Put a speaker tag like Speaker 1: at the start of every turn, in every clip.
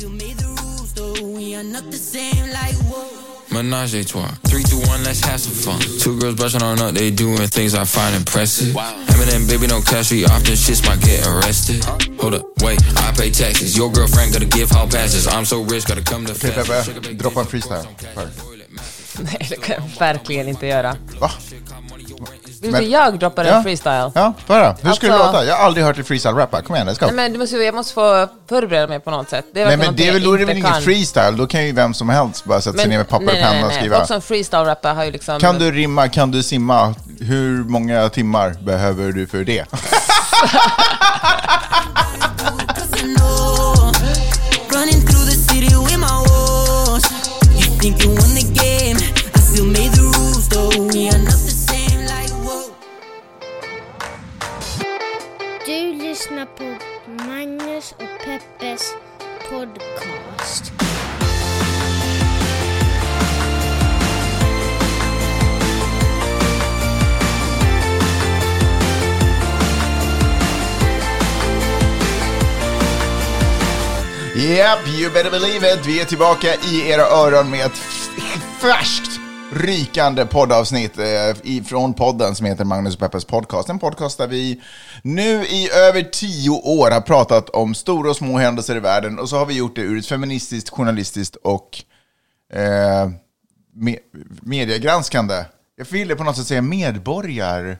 Speaker 1: still made the rules, though we are not the same. Like whoa.
Speaker 2: Menage a trois. Three, two, one, let's have some fun. Two girls brushing on up, they doing things I find impressive. Wow. Eminem, baby, no cash, we often shits might get arrested. Hold up, wait, I pay taxes. Your girlfriend gotta give hall passes. I'm so rich, gotta come to
Speaker 3: Okej Peppe, droppa en freestyle.
Speaker 4: Nej, det kan jag verkligen inte göra.
Speaker 3: Va?
Speaker 4: Vill
Speaker 3: Men-
Speaker 4: du jag droppar en
Speaker 3: Ja.
Speaker 4: freestyle?
Speaker 3: Ja, höra. Hur ska det
Speaker 4: Alltså-
Speaker 3: låta? Jag har aldrig hört dig freestyle-rappa. Kom igen, let's go.
Speaker 4: Nej, men du måste, jag måste få förbereda mig på något sätt. Det är
Speaker 3: Nej
Speaker 4: verkligen
Speaker 3: men det är väl, då är det väl
Speaker 4: jag
Speaker 3: ingen freestyle? Då kan ju vem som helst bara sätta sig ner med papper och
Speaker 4: nej, nej,
Speaker 3: penna och skriva.
Speaker 4: Folk som freestyle-rappar har ju liksom...
Speaker 3: Kan du rimma, kan du simma? Hur många timmar behöver du för det?
Speaker 1: Cause
Speaker 5: lyssna på Magnus och Peppes podcast.
Speaker 3: Yep, you better believe it. Vi är tillbaka i era öron med ett färskt, rykande poddavsnitt eh, från ifrån podden som heter Magnus och Peppers podcast. En podcast där vi nu i över tio år har pratat om stora och små händelser i världen och så har vi gjort det ur ett feministiskt, journalistiskt och eh, me mediegranskande. Jag ville på något sätt säga medborgar...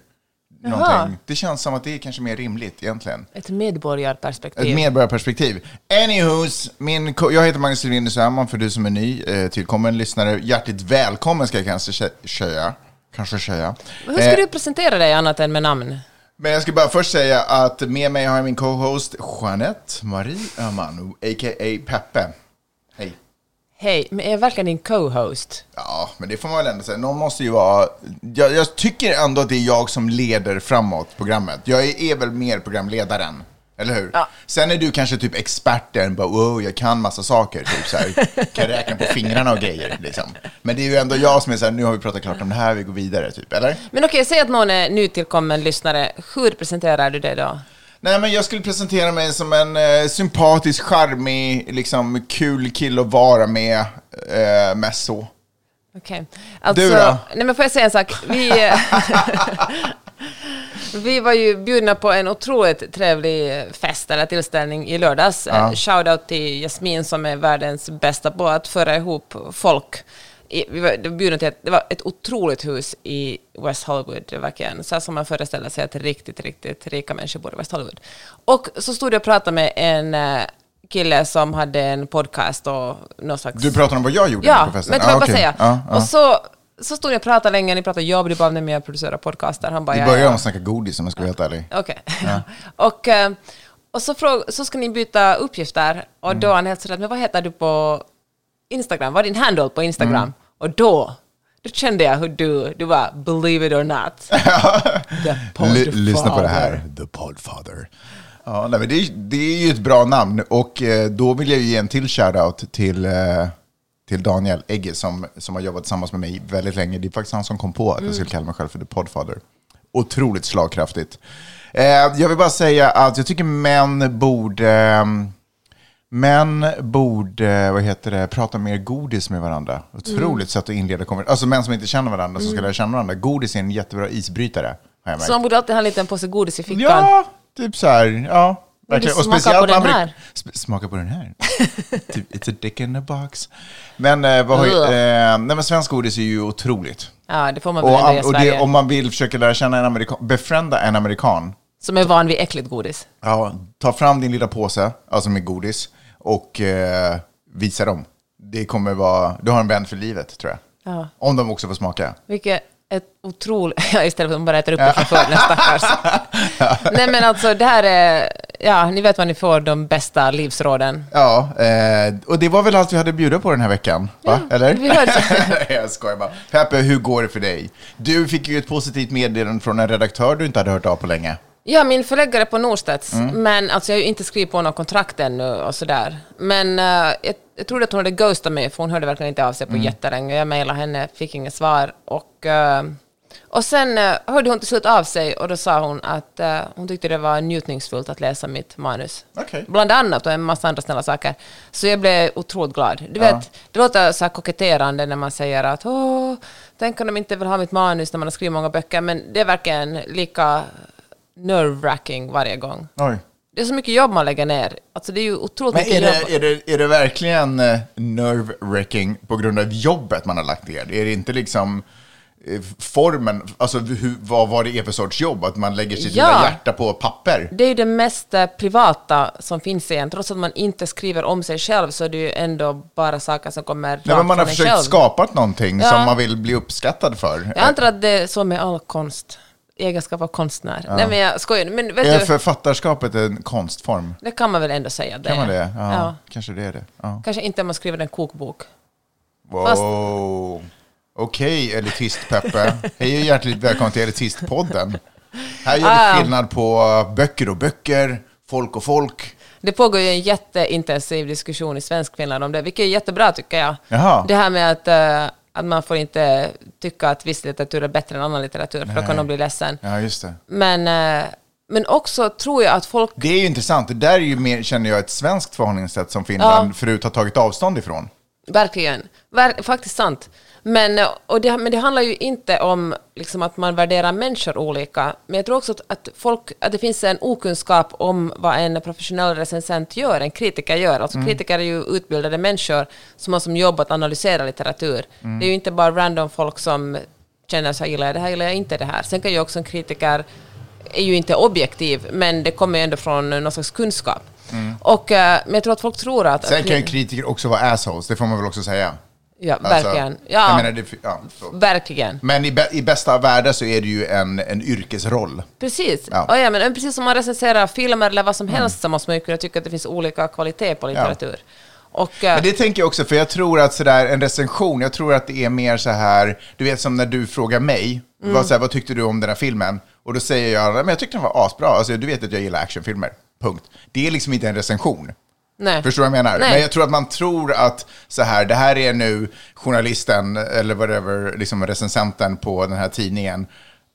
Speaker 3: Någonting. Det känns som att det är kanske mer rimligt egentligen.
Speaker 4: Ett medborgarperspektiv.
Speaker 3: Ett medborgarperspektiv. Anywho's, min jag heter Magnus Silvin Söman, för du som är ny, eh, tillkommen lyssnare. Hjärtligt välkommen ska jag kanske säga. Kanske säga.
Speaker 4: Hur ska
Speaker 3: Eh,
Speaker 4: du presentera dig annat än med namn?
Speaker 3: Men jag ska bara först säga att med mig har jag min co-host Jeanette Marie Öhman, a.k.a. Peppe. Hej.
Speaker 4: Hej, men är jag verkligen din co-host?
Speaker 3: Ja, men det får man väl ändå säga. Någon måste ju vara... Jag, jag tycker ändå att det är jag som leder framåt programmet. Jag är, är väl mer programledaren. Eller hur?
Speaker 4: Ja.
Speaker 3: Sen är du kanske typ experten, bara wow, jag kan massa saker, typ så här, kan räkna på fingrarna och grejer, liksom. Men det är ju ändå jag som är så här, nu har vi pratat klart om det här, vi går vidare, typ, eller?
Speaker 4: Men okej, säg att någon är nytillkommen lyssnare. Hur presenterar du dig då?
Speaker 3: Nej, men jag skulle presentera mig som en eh, sympatisk, charmig, liksom kul kille att vara med, eh, mest så.
Speaker 4: Okej. Alltså,
Speaker 3: Du då?
Speaker 4: Nej, men får jag säga en sak? Vi, vi var ju bjudna på en otroligt trevlig fest eller tillställning i lördags.
Speaker 3: Ja.
Speaker 4: Ja. Shoutout till Jasmin som är världens bästa på att föra ihop folk. I, vi var, det, var bjudna till ett, det var ett otroligt hus i West Hollywood. Det var verkligen så här som man föreställer sig att riktigt, riktigt rika människor bor i West Hollywood. Och så stod jag och pratade med en eh, kille som hade en podcast och någon slags...
Speaker 3: Du pratar om vad jag gjorde
Speaker 4: Ja,
Speaker 3: på festen?
Speaker 4: men det var
Speaker 3: Ah,
Speaker 4: jag bara
Speaker 3: okej.
Speaker 4: säga.
Speaker 3: Ja, ja.
Speaker 4: Och så, så stod jag och pratade länge, ni pratade jobb, du bad mig med att producera podcaster. Han bara,
Speaker 3: Vi
Speaker 4: ja,
Speaker 3: börjar
Speaker 4: ja.
Speaker 3: med att snacka godis om jag ska vara helt ärlig.
Speaker 4: Okej. och, eh, och så, fråg, så ska ni byta uppgifter och
Speaker 3: Mm.
Speaker 4: då är han helt sådär, men vad heter du på Instagram? Vad är din handle på Instagram?
Speaker 3: Mm.
Speaker 4: Och då, då kände jag hur du, du var believe it or not.
Speaker 3: L- lyssna på det här. The Podfather. Ja, nej, men det, är, det är ju ett bra namn och eh, då vill jag ju ge en till shoutout till, eh, till Daniel Egge som, som har jobbat tillsammans med mig väldigt länge. Det är faktiskt han som kom på att jag skulle kalla mig själv för The Podfather. Otroligt slagkraftigt. Eh, jag vill bara säga att jag tycker män borde ehm, Män borde, vad heter det, prata mer godis med varandra. Otroligt sätt att inleda konversationer. Alltså män som inte känner varandra, som ska lära känna varandra. Godis är en jättebra isbrytare.
Speaker 4: Så man borde alltid ha en liten påse godis i fickan.
Speaker 3: Ja, typ så här. Ja, verkligen.
Speaker 4: du smaka på den här?
Speaker 3: Smaka på den här. Typ, It's a dick in a box. Men, eh, vad har ju, eh, nej, men svensk godis är ju otroligt.
Speaker 4: Ja, det får man väl
Speaker 3: Och,
Speaker 4: ändå
Speaker 3: och det, om man vill försöka lära känna en amerikan, befrienda en amerikan,
Speaker 4: Som är van vid äckligt godis.
Speaker 3: ja, ta fram din lilla påse, alltså med godis, och eh, visa dem. Det kommer vara, du har en vän för livet, tror jag.
Speaker 4: Ja.
Speaker 3: Om de också får smaka.
Speaker 4: Vilket ett otroligt... Ja, istället för att de bara äter upp det från förr, stackars. Nej, men alltså det här är... Ja, ni vet vad ni får, de bästa livsråden.
Speaker 3: Ja, eh, och det var väl allt vi hade att bjuda på den här veckan? Va? Eller?
Speaker 4: vi
Speaker 3: jag skojar bara. Peppe, hur går det för dig? Du fick ju ett positivt meddelande från en redaktör du inte hade hört av på länge.
Speaker 4: Ja, min förläggare på Norstedts,
Speaker 3: Mm.
Speaker 4: men alltså jag har ju inte skrivit på något kontrakt ännu och sådär. Men eh, jag, jag trodde att hon hade ghostat mig, för hon hörde verkligen inte av sig på
Speaker 3: Mm.
Speaker 4: jättelänge. Jag mejlade henne, fick inget svar och... eh, Och sen eh, hörde hon till slut av sig och då sa hon att eh, hon tyckte det var njutningsfullt att läsa mitt manus.
Speaker 3: Okej.
Speaker 4: Bland annat och en massa andra snälla saker. Så jag blev otroligt glad. Du vet, det låter så här koketterande när man säger att åh, tänk om de inte vill ha mitt manus när man har skrivit många böcker, men det är verkligen lika nerve-wracking varje gång.
Speaker 3: Oj.
Speaker 4: Det är så mycket jobb man lägger ner. Alltså det är ju otroligt
Speaker 3: Men
Speaker 4: mycket
Speaker 3: är
Speaker 4: jobb.
Speaker 3: det, är, det, är det verkligen eh, nerve-wracking på grund av jobbet man har lagt ner? Är det inte liksom eh, formen, alltså hur, vad, vad det är för sorts jobb? Att man lägger sitt
Speaker 4: Ja.
Speaker 3: lilla hjärta på papper?
Speaker 4: Det är ju det mest eh, privata som finns igen. Trots att man inte skriver om sig själv så är det ju ändå bara saker som kommer rakt
Speaker 3: Nej, men man har försökt
Speaker 4: själv.
Speaker 3: skapa någonting
Speaker 4: Ja.
Speaker 3: som man vill bli uppskattad för.
Speaker 4: Jag antar att det är så med all konst. Egenskap av konstnär. Nej men jag skojar. Men vet
Speaker 3: Är
Speaker 4: du,
Speaker 3: författarskapet en konstform?
Speaker 4: det kan man väl ändå säga. Det
Speaker 3: Kan man det? Ja,
Speaker 4: Ja.
Speaker 3: kanske det är det. Ja.
Speaker 4: Kanske inte om man skriver en kokbok.
Speaker 3: Wow. Okej, elitist-Peppe. Hej och hjärtligt välkommen till Elitistpodden. Här gör
Speaker 4: Ah.
Speaker 3: vi skillnad på böcker och böcker, folk och folk.
Speaker 4: Det pågår ju en jätteintensiv diskussion i svensk Finland om det, vilket är jättebra tycker jag.
Speaker 3: Jaha.
Speaker 4: Det här med att, eh, att man får inte tycka att viss litteratur är bättre än annan litteratur, för då kan de bli ledsen.
Speaker 3: Ja, just det.
Speaker 4: Men, eh, men också tror jag att folk...
Speaker 3: Det är ju intressant. Det där är ju mer, känner jag, ett svenskt förhållningssätt som Finland
Speaker 4: Ja.
Speaker 3: förut har tagit avstånd ifrån.
Speaker 4: Verkligen. Ver, faktiskt sant. Men, eh, och det, men det handlar ju inte om liksom, att man värderar människor olika. Men jag tror också att, att, folk, att det finns en okunskap om vad en professionell recensent gör, en kritiker gör. Alltså kritiker är ju utbildade människor som har som jobb att analysera litteratur. Det är ju inte bara random folk som känner så här gillar jag det här, gillar jag inte det här. Sen kan ju också en kritiker är ju inte objektiv, men det kommer ju ändå från någon slags kunskap. Och, eh, men jag tror att folk tror att...
Speaker 3: Sen kan ju kritiker också vara assholes, det får man väl också säga.
Speaker 4: Ja,
Speaker 3: Alltså,
Speaker 4: verkligen. Ja,
Speaker 3: menar, det, ja,
Speaker 4: verkligen.
Speaker 3: Men i, i bästa av världar så är det ju en, en yrkesroll.
Speaker 4: Precis.
Speaker 3: Ja.
Speaker 4: Ja. ja, men precis som man recenserar filmer eller vad som helst så måste man ju kunna tycka att det finns olika kvalitet på litteratur. Och, eh,
Speaker 3: Men det tänker jag också, för jag tror att sådär, en recension, jag tror att det är mer så här, du vet som när du frågar mig,
Speaker 4: Mm.
Speaker 3: vad, så här, vad tyckte du om den här filmen? Och då säger jag, men jag tyckte den var asbra, alltså, du vet att jag gillar actionfilmer, punkt. Det är liksom inte en recension.
Speaker 4: Nej.
Speaker 3: Förstår du vad jag menar?
Speaker 4: Nej.
Speaker 3: Men jag tror att man tror att så här, det här är nu journalisten eller whatever, liksom recensenten på den här tidningen.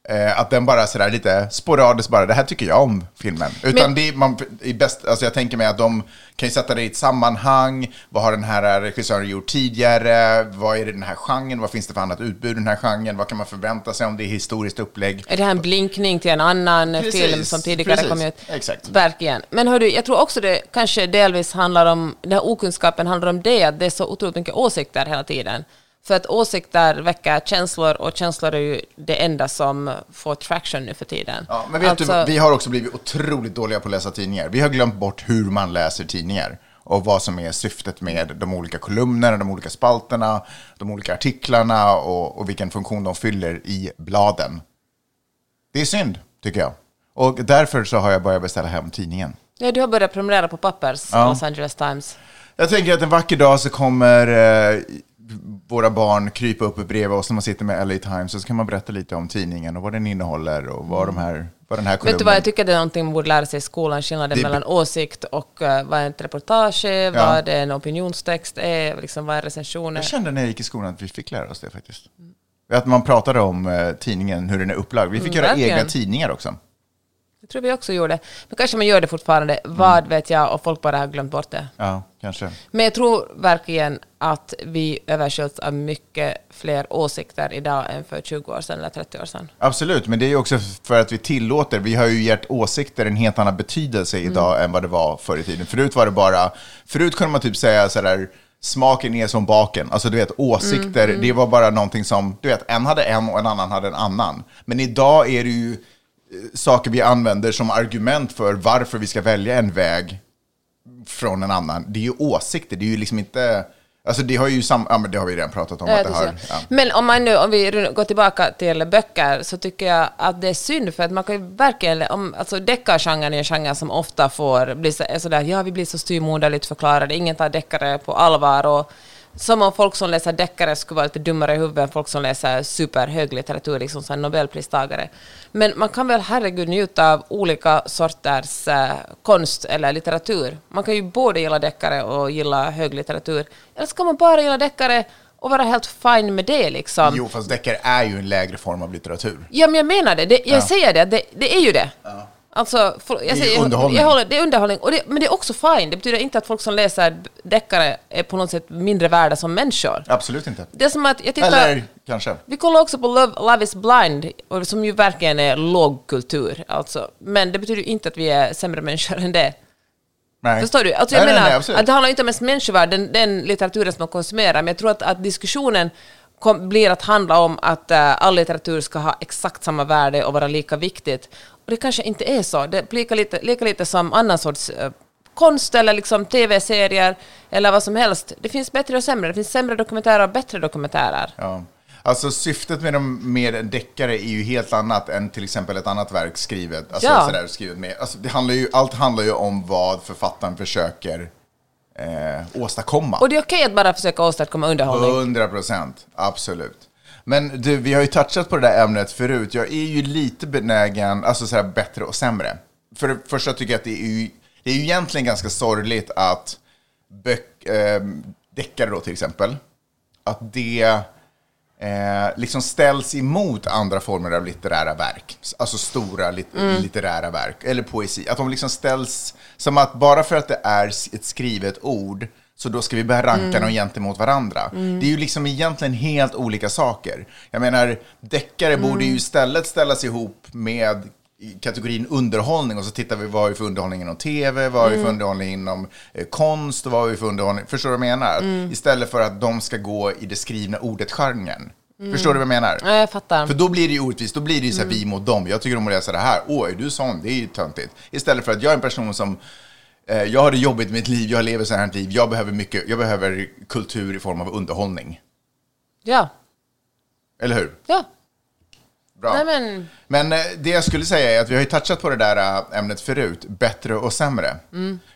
Speaker 3: Eh, att den bara sådär lite sporadiskt bara, det här tycker jag om filmen. Utan
Speaker 4: Men-
Speaker 3: det, man, i bäst, alltså jag tänker mig att de kan ju sätta det i ett sammanhang. Vad har den här regissören gjort tidigare? Vad är det den här genren? Vad finns det för annat utbud i den här genren? Vad kan man förvänta sig om det är historiskt upplägg?
Speaker 4: Är det här en blinkning till en annan
Speaker 3: Precis,
Speaker 4: film som tidigare
Speaker 3: precis.
Speaker 4: kom ut?
Speaker 3: Exakt.
Speaker 4: Verkligen. Men hördu, jag tror också det kanske delvis handlar om, den här okunskapen handlar om det, att det är så otroligt mycket åsikter hela tiden. För att åsikter väcker känslor och känslor är ju det enda som får traction nu för tiden.
Speaker 3: Ja, men vet
Speaker 4: Alltså-
Speaker 3: du, vi har också blivit otroligt dåliga på att läsa tidningar. Vi har glömt bort hur man läser tidningar och vad som är syftet med de olika kolumnerna, de olika spalterna, de olika artiklarna och, och vilken funktion de fyller i bladen. Det är synd, tycker jag. Och därför så har jag börjat beställa hem tidningen.
Speaker 4: Ja, du har börjat prenumerera på Pappers,
Speaker 3: Ja.
Speaker 4: Los Angeles Times.
Speaker 3: Jag tänker att en vacker dag så kommer eh, våra barn krypa upp bredvid oss när man sitter med LA Times och så kan man berätta lite om tidningen och vad den innehåller och vad, de här, vad den här kolumnen...
Speaker 4: Vet du vad, jag tycker det är någonting man borde lära sig i skolan, skillnaden
Speaker 3: Det-
Speaker 4: mellan åsikt och uh, vad är ett reportage är, vad en opinionstext är, liksom, vad är recensioner.
Speaker 3: Jag kände när jag gick i skolan att vi fick lära oss det faktiskt. Att man pratade om eh, tidningen, hur den är upplagd. Vi fick
Speaker 4: Mm,
Speaker 3: göra
Speaker 4: verkligen.
Speaker 3: egna tidningar också.
Speaker 4: Det tror vi också gjorde. Men kanske man gör det fortfarande, vad vet jag, och folk bara har glömt bort det.
Speaker 3: Ja, kanske.
Speaker 4: Men jag tror verkligen att vi översköljs av mycket fler åsikter idag än för 20 år sedan eller 30 år sedan.
Speaker 3: Absolut, men det är ju också för att vi tillåter, vi har ju gett åsikter en helt annan betydelse
Speaker 4: Mm.
Speaker 3: idag än vad det var förr i tiden. Förut var det bara, förut kunde man typ säga sådär, smaken är som baken. Alltså du vet, åsikter,
Speaker 4: Mm,
Speaker 3: det var bara någonting som, du vet, en hade en och en annan hade en annan. Men idag är det ju saker vi använder som argument för varför vi ska välja en väg från en annan. Det är ju åsikter, det är ju liksom inte... Alltså det har ju sam... Ja, men det har vi redan pratat om.
Speaker 4: Ja,
Speaker 3: att det har, ja.
Speaker 4: Men om, man nu, om vi går tillbaka till böcker så tycker jag att det är synd för att man kan ju verkligen, om, alltså deckargenren är en genre som ofta får bli så, är sådär, ja vi blir så styvmoderligt förklarade, ingen tar deckare på allvar och som om folk som läser deckare skulle vara lite dummare i huvudet än folk som läser superhög litteratur, liksom så Nobelpristagare. Men man kan väl herregud njuta av olika sorters eh, konst eller litteratur. Man kan ju både gilla deckare och gilla hög litteratur. Eller ska man bara gilla deckare och vara helt fine med det liksom.
Speaker 3: Jo, fast deckare är ju en lägre form av litteratur.
Speaker 4: Ja, men jag menar det. det jag säger det, det, det är ju det. Alltså, för, jag
Speaker 3: är
Speaker 4: säger,
Speaker 3: underhållning.
Speaker 4: Jag, jag håller, det är underhållning. Och det, men det är också fine. Det betyder inte att folk som läser deckare är på något sätt mindre värda som människor.
Speaker 3: Absolut inte.
Speaker 4: Det är som att jag tittar...
Speaker 3: Eller kanske.
Speaker 4: Vi kollar också på Love, Love is blind, som ju verkligen är lågkultur. Alltså. Men det betyder inte att vi är sämre människor än det.
Speaker 3: Nej.
Speaker 4: Förstår du? Alltså jag
Speaker 3: nej, nej,
Speaker 4: menar
Speaker 3: nej, absolut.
Speaker 4: att det handlar inte om ens människovärde, den, den litteraturen som man konsumerar, men jag tror att, att diskussionen kom, blir att handla om att uh, all litteratur ska ha exakt samma värde och vara lika viktigt. Och det kanske inte är så. Det blir lika lite, lika lite som annan sorts eh, konst eller liksom tv-serier eller vad som helst. Det finns bättre och sämre. Det finns sämre dokumentärer och bättre dokumentärer.
Speaker 3: Ja. Alltså syftet med, dem, med en deckare är ju helt annat än till exempel ett annat verk skrivet. Alltså,
Speaker 4: Ja.
Speaker 3: sådär, skrivet med. Alltså, det handlar ju, allt handlar ju om vad författaren försöker eh, åstadkomma.
Speaker 4: Och det är okej att bara försöka åstadkomma underhållning.
Speaker 3: 100 procent, absolut. Men du, vi har ju touchat på det där ämnet förut. Jag är ju lite benägen, alltså så här bättre och sämre. För det första tycker jag att det är ju, det är ju egentligen ganska sorgligt att böck, eh, deckare då till exempel, att det eh, liksom ställs emot andra former av litterära verk. Alltså stora lit litterära verk, eller poesi. Att de liksom ställs som att bara för att det är ett skrivet ord så då ska vi börja ranka dem gentemot varandra. Det är ju liksom egentligen helt olika saker. Jag menar, deckare borde ju istället ställas ihop med kategorin underhållning och så tittar vi vad har vi för underhållning inom tv, vad har vi för underhållning inom eh, konst vad har vi för underhållning, förstår du vad jag menar? Istället för att de ska gå i det skrivna ordet-genren. Förstår du vad jag menar?
Speaker 4: Ja, jag fattar.
Speaker 3: För då blir det ju orättvist, då blir det ju så här vi mot dem. Jag tycker om att läsa det här, åh, är du sån? Det är ju töntigt. Istället för att jag är en person som, jag har det jobbigt i mitt liv, jag lever så här ett liv, jag behöver mycket, jag behöver kultur i form av underhållning.
Speaker 4: Ja.
Speaker 3: Eller hur?
Speaker 4: Ja.
Speaker 3: Bra.
Speaker 4: Nej, men...
Speaker 3: Men eh, det jag skulle säga är att vi har ju touchat på det där eh, ämnet förut, bättre och sämre.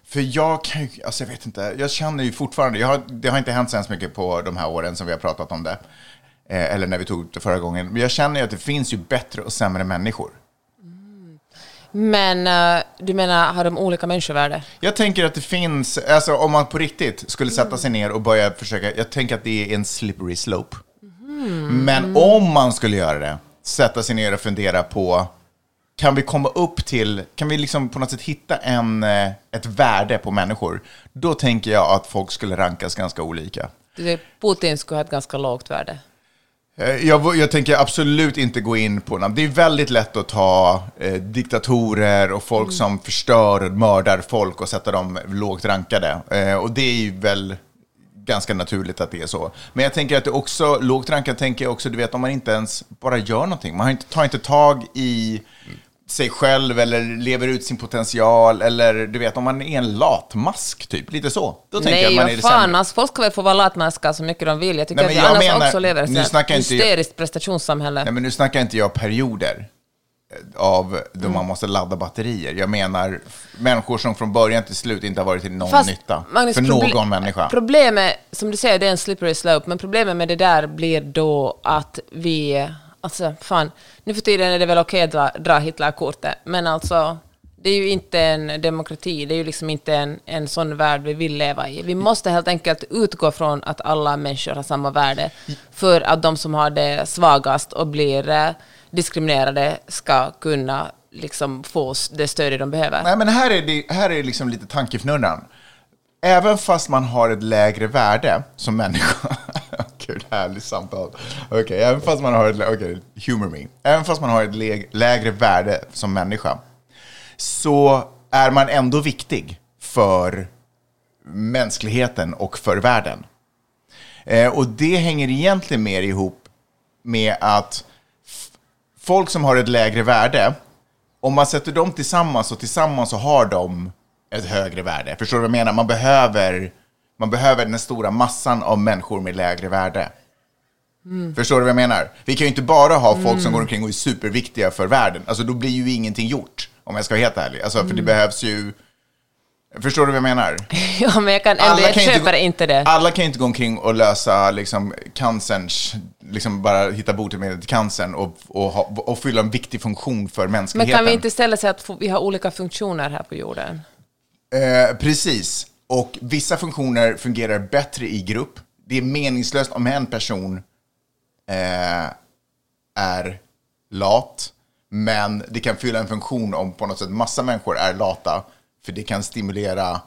Speaker 3: För jag kan ju, alltså jag vet inte, jag känner ju fortfarande, jag har, det har inte hänt så hemskt mycket på de här åren som vi har pratat om det. Eh, eller när vi tog det förra gången. Men jag känner ju att det finns ju bättre och sämre människor.
Speaker 4: Men eh, du menar, har de olika människovärde?
Speaker 3: Jag tänker att det finns, alltså om man på riktigt skulle sätta sig ner och börja försöka, jag tänker att det är en slippery slope. Men om man skulle göra det, sätta sig ner och fundera på, kan vi komma upp till, kan vi liksom på något sätt hitta en, eh, ett värde på människor, då tänker jag att folk skulle rankas ganska olika.
Speaker 4: Putin skulle ha ett ganska lågt värde.
Speaker 3: Eh, Jag, jag tänker absolut inte gå in på namn. Det är väldigt lätt att ta eh, diktatorer och folk som förstör och mördar folk och sätta dem lågt rankade. Eh, och det är ju väl ganska naturligt att det är så. Men jag tänker att det också, lågt rankat tänker jag också, du vet om man inte ens bara gör någonting. Man inte, tar inte tag i sig själv eller lever ut sin potential eller du vet om man är en latmask typ, lite så. Då tänker jag att
Speaker 4: Nej,
Speaker 3: man är
Speaker 4: fan,
Speaker 3: sämre.
Speaker 4: alltså, folk ska väl få vara latmaskar så mycket de vill. Jag tycker
Speaker 3: Nej, men
Speaker 4: att vi
Speaker 3: jag
Speaker 4: annars
Speaker 3: menar-
Speaker 4: också lever i ett
Speaker 3: inte jag-
Speaker 4: hysteriskt prestationssamhälle.
Speaker 3: Nej, men nu snackar inte jag perioder eh, av då
Speaker 4: Mm.
Speaker 3: man måste ladda batterier. Jag menar människor som från början till slut inte har varit till någon
Speaker 4: Fast,
Speaker 3: nytta
Speaker 4: Magnus,
Speaker 3: för någon människa.
Speaker 4: Problemet, som du säger, det är en slippery slope, men problemet med det där blir då att vi... Alltså, fan, nu för tiden är det väl okej att dra, dra Hitlerkortet, men alltså, det är ju inte en demokrati, det är ju liksom inte en, en sån värld vi vill leva i. Vi måste helt enkelt utgå från att alla människor har samma värde, för att de som har det svagast och blir eh, diskriminerade ska kunna liksom få det stöd de behöver.
Speaker 3: Nej, men här är det här är liksom lite tankefnurran. Även fast man har ett lägre värde som människa. Gud, härligt samtal. Okej, även fast man har ett, okay, humor me. Även fast man har ett lä- lägre värde som människa så är man ändå viktig för mänskligheten och för världen. Eh, och det hänger egentligen mer ihop med att folk som har ett lägre värde, om man sätter dem tillsammans och tillsammans så har de ett högre värde. Förstår du vad jag menar? Man behöver, man behöver den stora massan av människor med lägre värde. Förstår du vad jag menar? Vi kan ju inte bara ha folk som går omkring och är superviktiga för världen. Alltså då blir ju ingenting gjort, om jag ska vara helt ärlig. Alltså, för det behövs ju... Förstår du vad jag menar?
Speaker 4: Ja, men jag, kan ändå, jag
Speaker 3: kan
Speaker 4: köper
Speaker 3: gå,
Speaker 4: inte det.
Speaker 3: Alla kan ju inte gå omkring och lösa liksom, cancerns, liksom bara hitta botemedel till cancern och, och, ha, och fylla en viktig funktion för
Speaker 4: Men
Speaker 3: mänskligheten.
Speaker 4: kan vi inte ställa sig att vi har olika funktioner här på jorden?
Speaker 3: Eh, precis. Och vissa funktioner fungerar bättre i grupp. det är meningslöst om en person eh, är lat, men det kan fylla en funktion om på något sätt massa människor är lata, för det kan stimulera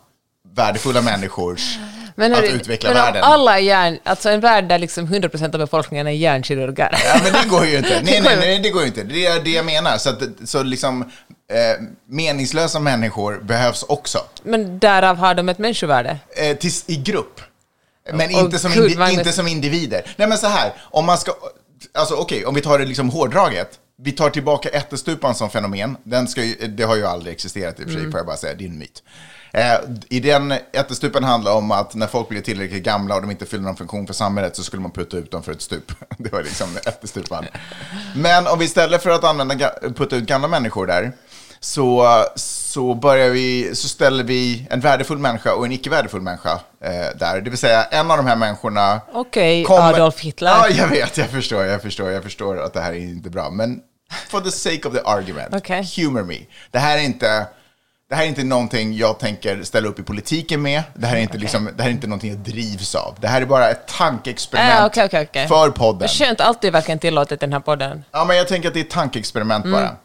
Speaker 3: värdefulla människors
Speaker 4: Men,
Speaker 3: att
Speaker 4: hörru,
Speaker 3: utveckla
Speaker 4: men
Speaker 3: världen.
Speaker 4: alla är hjärn, alltså en värld där liksom 100% av befolkningen är hjärnkirurgar.
Speaker 3: Ja, men det går ju inte. Nej, nej, nej, det går ju inte. Det är det jag menar. Så, att, så liksom, eh, meningslösa människor behövs också.
Speaker 4: Men därav har de ett människovärde.
Speaker 3: Eh, tills, I grupp. Men
Speaker 4: Åh,
Speaker 3: inte, som
Speaker 4: gud,
Speaker 3: inte som individer. Nej, men så här. Om man ska... Alltså okej, om vi tar det liksom hårdraget. Vi tar tillbaka ättestupan som fenomen. Den ska ju, det har ju aldrig existerat i och för sig,
Speaker 4: Mm.
Speaker 3: får jag bara säga. Det är en myt. Eh, I den ättestupan handlar om att när folk blir tillräckligt gamla och de inte fyller någon funktion för samhället så skulle man putta ut dem för ett stup. Det var liksom ättestupan. Men om vi istället för att använda, putta ut gamla människor där, så, så, börjar vi, så ställer vi en värdefull människa och en icke värdefull människa eh, där. Det vill säga en av de här människorna...
Speaker 4: Okej,
Speaker 3: kommer-
Speaker 4: Adolf Hitler.
Speaker 3: Ja, jag vet, jag förstår, jag förstår, jag förstår att det här är inte bra. Men for the sake of the argument,
Speaker 4: Okej.
Speaker 3: humor me. Det här är inte... Det här är inte någonting jag tänker ställa upp i politiken med. Det här är inte, liksom, det här är inte någonting jag drivs av. Det här är bara ett tankeexperiment
Speaker 4: Ah, okej, okej, okej.
Speaker 3: för podden.
Speaker 4: Skönt, allt är verkligen tillåtet i den här podden.
Speaker 3: Ja, men jag tänker att det är ett tankeexperiment
Speaker 4: Mm.
Speaker 3: bara.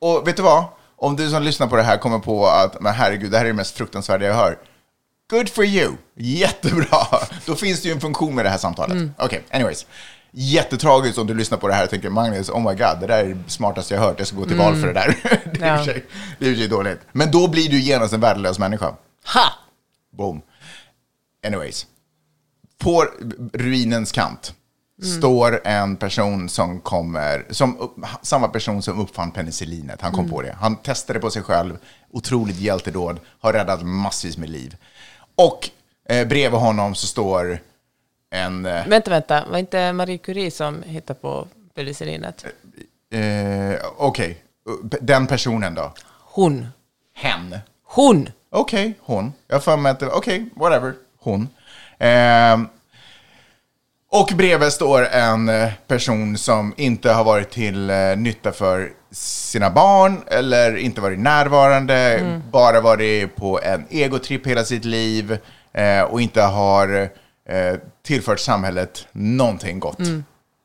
Speaker 3: Och vet du vad? Om du som lyssnar på det här kommer på att, men herregud, det här är det mest fruktansvärda jag hör. Good for you! Jättebra! Då finns det ju en funktion med det här samtalet.
Speaker 4: Mm.
Speaker 3: Okej, anyways. Jättetragiskt om du lyssnar på det här och tänker Magnus, oh my god, det där är det smartaste jag hört, jag ska gå till val för det där. det, är
Speaker 4: Mm. Ja.
Speaker 3: sig, det är i och för sig dåligt. Men då blir du genast en värdelös människa.
Speaker 4: Ha!
Speaker 3: Boom. Anyways. På ruinens kant står en person som kommer, som, upp- samma person som uppfann penicillinet. Han kom på det. Han testade på sig själv, otroligt hjältedåd, har räddat massvis med liv. Och eh, bredvid honom så står en... Eh,
Speaker 4: Vänta, vänta. Var inte Marie Curie som hittade på penicillinet?
Speaker 3: eh, Okej, den personen då?
Speaker 4: Hon.
Speaker 3: Hen.
Speaker 4: Hon!
Speaker 3: Okej, hon. Jag har för mig att det okej, whatever, hon. Och bredvid står en eh, person som inte har varit till eh, nytta för sina barn eller inte varit närvarande, bara varit på en egotripp hela sitt liv eh, och inte har eh, tillfört samhället någonting gott.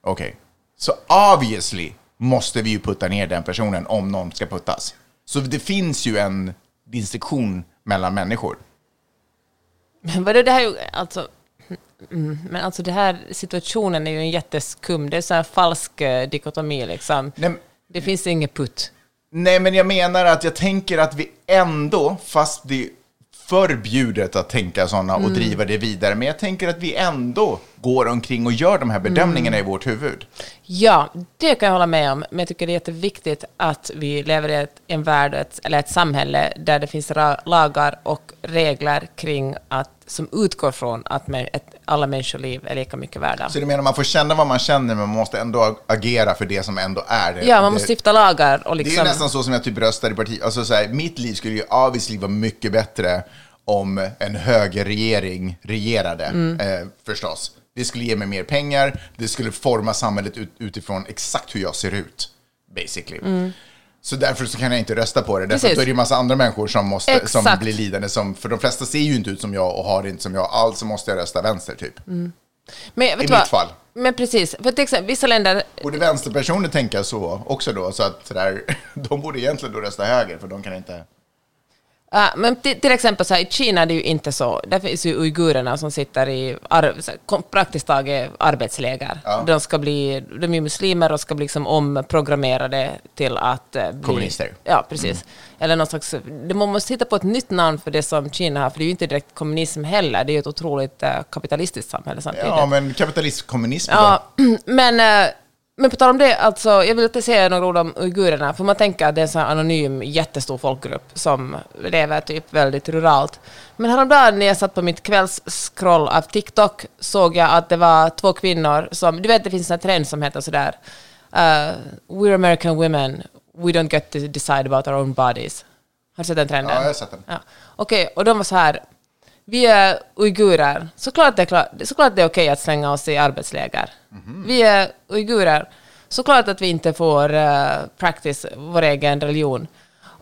Speaker 3: Okej, så obviously måste vi ju putta ner den personen om någon ska puttas. Så det finns ju en distinktion mellan människor.
Speaker 4: Men vadå, det här är ju alltså... Mm, men alltså det här situationen är ju en jätteskum. Det är så här falsk eh, dikotomi liksom.
Speaker 3: Nej,
Speaker 4: Det finns inget putt.
Speaker 3: nej, men jag menar att jag tänker att vi ändå, fast det är förbjudet att tänka sådana och driva det vidare, men jag tänker att vi ändå går omkring och gör de här bedömningarna i vårt huvud.
Speaker 4: Ja, det kan jag hålla med om. Men jag tycker det är jätteviktigt att vi lever i ett, en värld, ett, eller ett samhälle där det finns lagar och regler kring att, som utgår från att alla människoliv är lika mycket värda.
Speaker 3: Så du menar man får känna vad man känner, men man måste ändå agera för det som ändå är det.
Speaker 4: Ja, man måste stifta lagar och
Speaker 3: Det är
Speaker 4: liksom...
Speaker 3: nästan så som jag typ röstar i parti. Alltså så här, mitt liv skulle ju obviously vara mycket bättre om en högerregering regerade,
Speaker 4: Mm.
Speaker 3: eh, förstås. Det skulle ge mig mer pengar, det skulle forma samhället ut, utifrån exakt hur jag ser ut, basically. Så därför så kan jag inte rösta på det, därför.
Speaker 4: Precis.
Speaker 3: då är det ju massa andra människor som, måste, som blir lidande. Som, för de flesta ser ju inte ut som jag och har inte som jag, alltså måste jag rösta vänster typ.
Speaker 4: Mm. Men,
Speaker 3: I
Speaker 4: du vad?
Speaker 3: mitt fall.
Speaker 4: Men precis, för till exempel, vissa länder...
Speaker 3: Borde vänsterpersoner tänka så också då? Så att sådär, de borde egentligen då rösta höger, för de kan inte...
Speaker 4: Ja, men till, exempel så här, i Kina är det ju inte så. Där finns ju uigurerna som sitter i här, praktiskt taget arbetsläger.
Speaker 3: Ja.
Speaker 4: De, ska bli, de är muslimer och ska bli liksom omprogrammerade till att eh, bli...
Speaker 3: Kommunister.
Speaker 4: Ja, precis. Eller någon slags... Man måste hitta på ett nytt namn för det som Kina har, för det är ju inte direkt kommunism heller. Det är ju ett otroligt eh, kapitalistiskt samhälle samtidigt.
Speaker 3: Ja, men kapitalism-kommunism
Speaker 4: Ja, men, eh, men på tal om det, alltså, jag vill inte säga några ord om uigurerna, för man tänker att det är en sån anonym, jättestor folkgrupp som lever typ väldigt ruralt. Men häromdagen när jag satt på mitt kvällsskroll av TikTok såg jag att det var två kvinnor som, du vet det finns en trend som heter sådär, uh, We're American women, we don't get to decide about our own bodies. Har du sett den trenden?
Speaker 3: Ja, jag har sett den.
Speaker 4: Ja. Okej, och de var så här, vi är uigurer, såklart det är, klart, såklart det är okej att slänga oss i arbetsläger. Mm-hmm. Vi är uigurer, såklart att vi inte får uh, practice vår egen religion.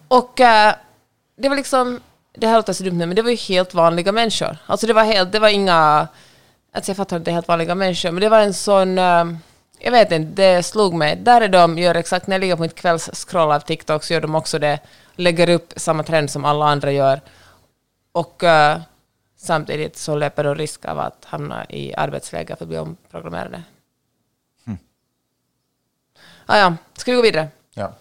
Speaker 4: Och uh, det var liksom, det här låter så dumt nu, men det var ju helt vanliga människor. Alltså det var helt, det var inga Alltså jag fattar att det är helt vanliga människor, men det var en sån... uh, jag vet inte, det slog mig. Där är de, gör exakt, när jag ligger på mitt kvällsscroll av TikTok så gör de också det, lägger upp samma trend som alla andra gör. Och samtidigt så löper de risk av att hamna i arbetsläger för att bli omprogrammerade. Ah, ja, ska vi gå vidare?
Speaker 3: Ja.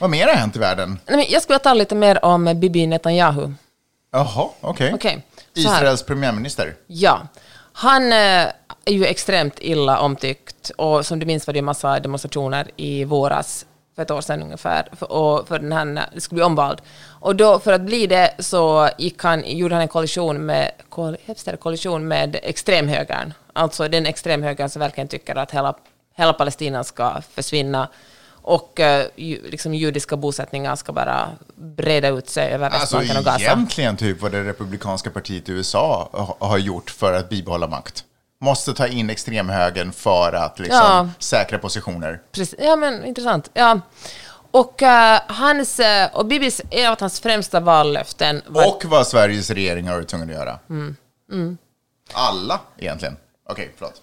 Speaker 3: Vad mer har hänt i världen?
Speaker 4: Nej, men jag skulle vilja tala lite mer om Bibi Netanyahu.
Speaker 3: Jaha, okej.
Speaker 4: Så här.
Speaker 3: Israels premiärminister.
Speaker 4: Ja. Han eh, är ju extremt illa omtyckt och som du minns var det ju massa demonstrationer i våras, för ett år sedan ungefär, för, och för den här, det skulle bli omvald. Och då, för att bli det så gick han, gjorde han en koalition med, det, koalition med extremhögern, alltså den extremhögern som verkligen tycker att hela, hela Palestina ska försvinna och eh, liksom judiska bosättningar ska bara breda ut sig över
Speaker 3: Alltså
Speaker 4: Västbanken och Gaza.
Speaker 3: egentligen typ vad det republikanska partiet i USA ha- har gjort för att bibehålla makt. Måste ta in extremhögern för att liksom
Speaker 4: Ja.
Speaker 3: säkra positioner.
Speaker 4: Precis. Ja, men intressant. Ja. Och, eh, hans, eh, och Bibis, en av hans främsta vallöften var...
Speaker 3: Och vad Sveriges regering har varit tvungen att göra.
Speaker 4: Mm.
Speaker 3: Alla egentligen. Okej, förlåt.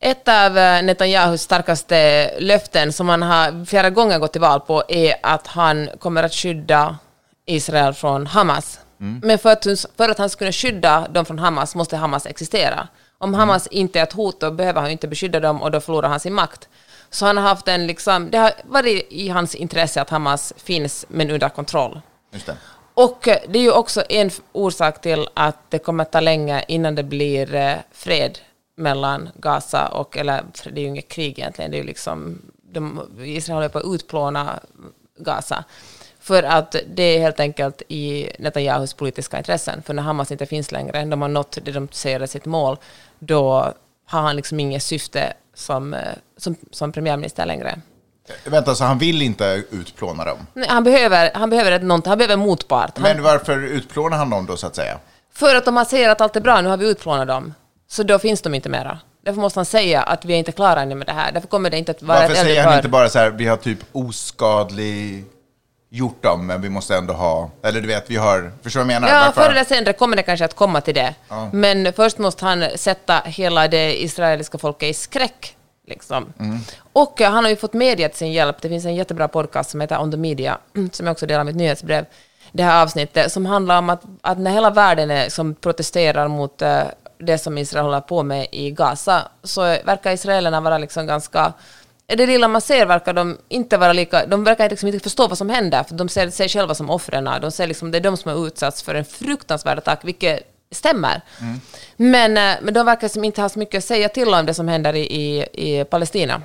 Speaker 4: Ett av eh, Netanyahus starkaste löften som han har flera gånger gått till val på är att han kommer att skydda Israel från Hamas. Men för att, för att han kunna skydda dem från Hamas måste Hamas existera. Om Hamas inte är ett hot då behöver han inte beskydda dem och då förlorar han sin makt. Så han har haft en liksom, det har varit i hans intresse att Hamas finns men under kontroll.
Speaker 3: Just det.
Speaker 4: Och eh, det är ju också en orsak till att det kommer att ta länge innan det blir eh, fred mellan Gaza och, eller det är ju inget krig egentligen, det är ju liksom, de, Israel håller på att utplåna Gaza. För att det är helt enkelt i Netanyahus politiska intressen. För när Hamas inte finns längre, de har nått det de säger är sitt mål, då har han liksom inget syfte som, eh, som, som premiärminister längre.
Speaker 3: Eh, Vänta, så han vill inte utplåna dem?
Speaker 4: Nej, Han behöver, han behöver, ett, han behöver motpart. Han,
Speaker 3: Men varför utplånar han dem då, så att säga?
Speaker 4: För att om man säger att allt är bra, nu har vi utplånat dem, så då finns de inte mera. Därför måste han säga att vi är inte klara ännu med det här. Därför kommer det inte att vara
Speaker 3: Varför säger han inte bara så här, vi har typ oskadlig gjort dem, men vi måste ändå ha, eller du vet, vi har, förstår du vad jag menar?
Speaker 4: Ja, förr eller senare kommer det kanske att komma till det. Men först måste han sätta hela det israeliska folket i skräck. Liksom.
Speaker 3: Mm.
Speaker 4: Och eh, han har ju fått media till sin hjälp. Det finns en jättebra podcast som heter On the Media, som jag också delar med ett nyhetsbrev. Det här avsnittet som handlar om att, att när hela världen är, som protesterar mot eh, det som Israel håller på med i Gaza, så verkar israelerna vara liksom ganska det lilla man ser verkar de inte vara lika, de verkar liksom inte förstå vad som händer, för de ser sig själva som offren. De ser liksom, det är de som har utsatts för en fruktansvärd attack, vilket stämmer. Men, eh, men de verkar som inte ha så mycket att säga till om det som händer i, i, i Palestina.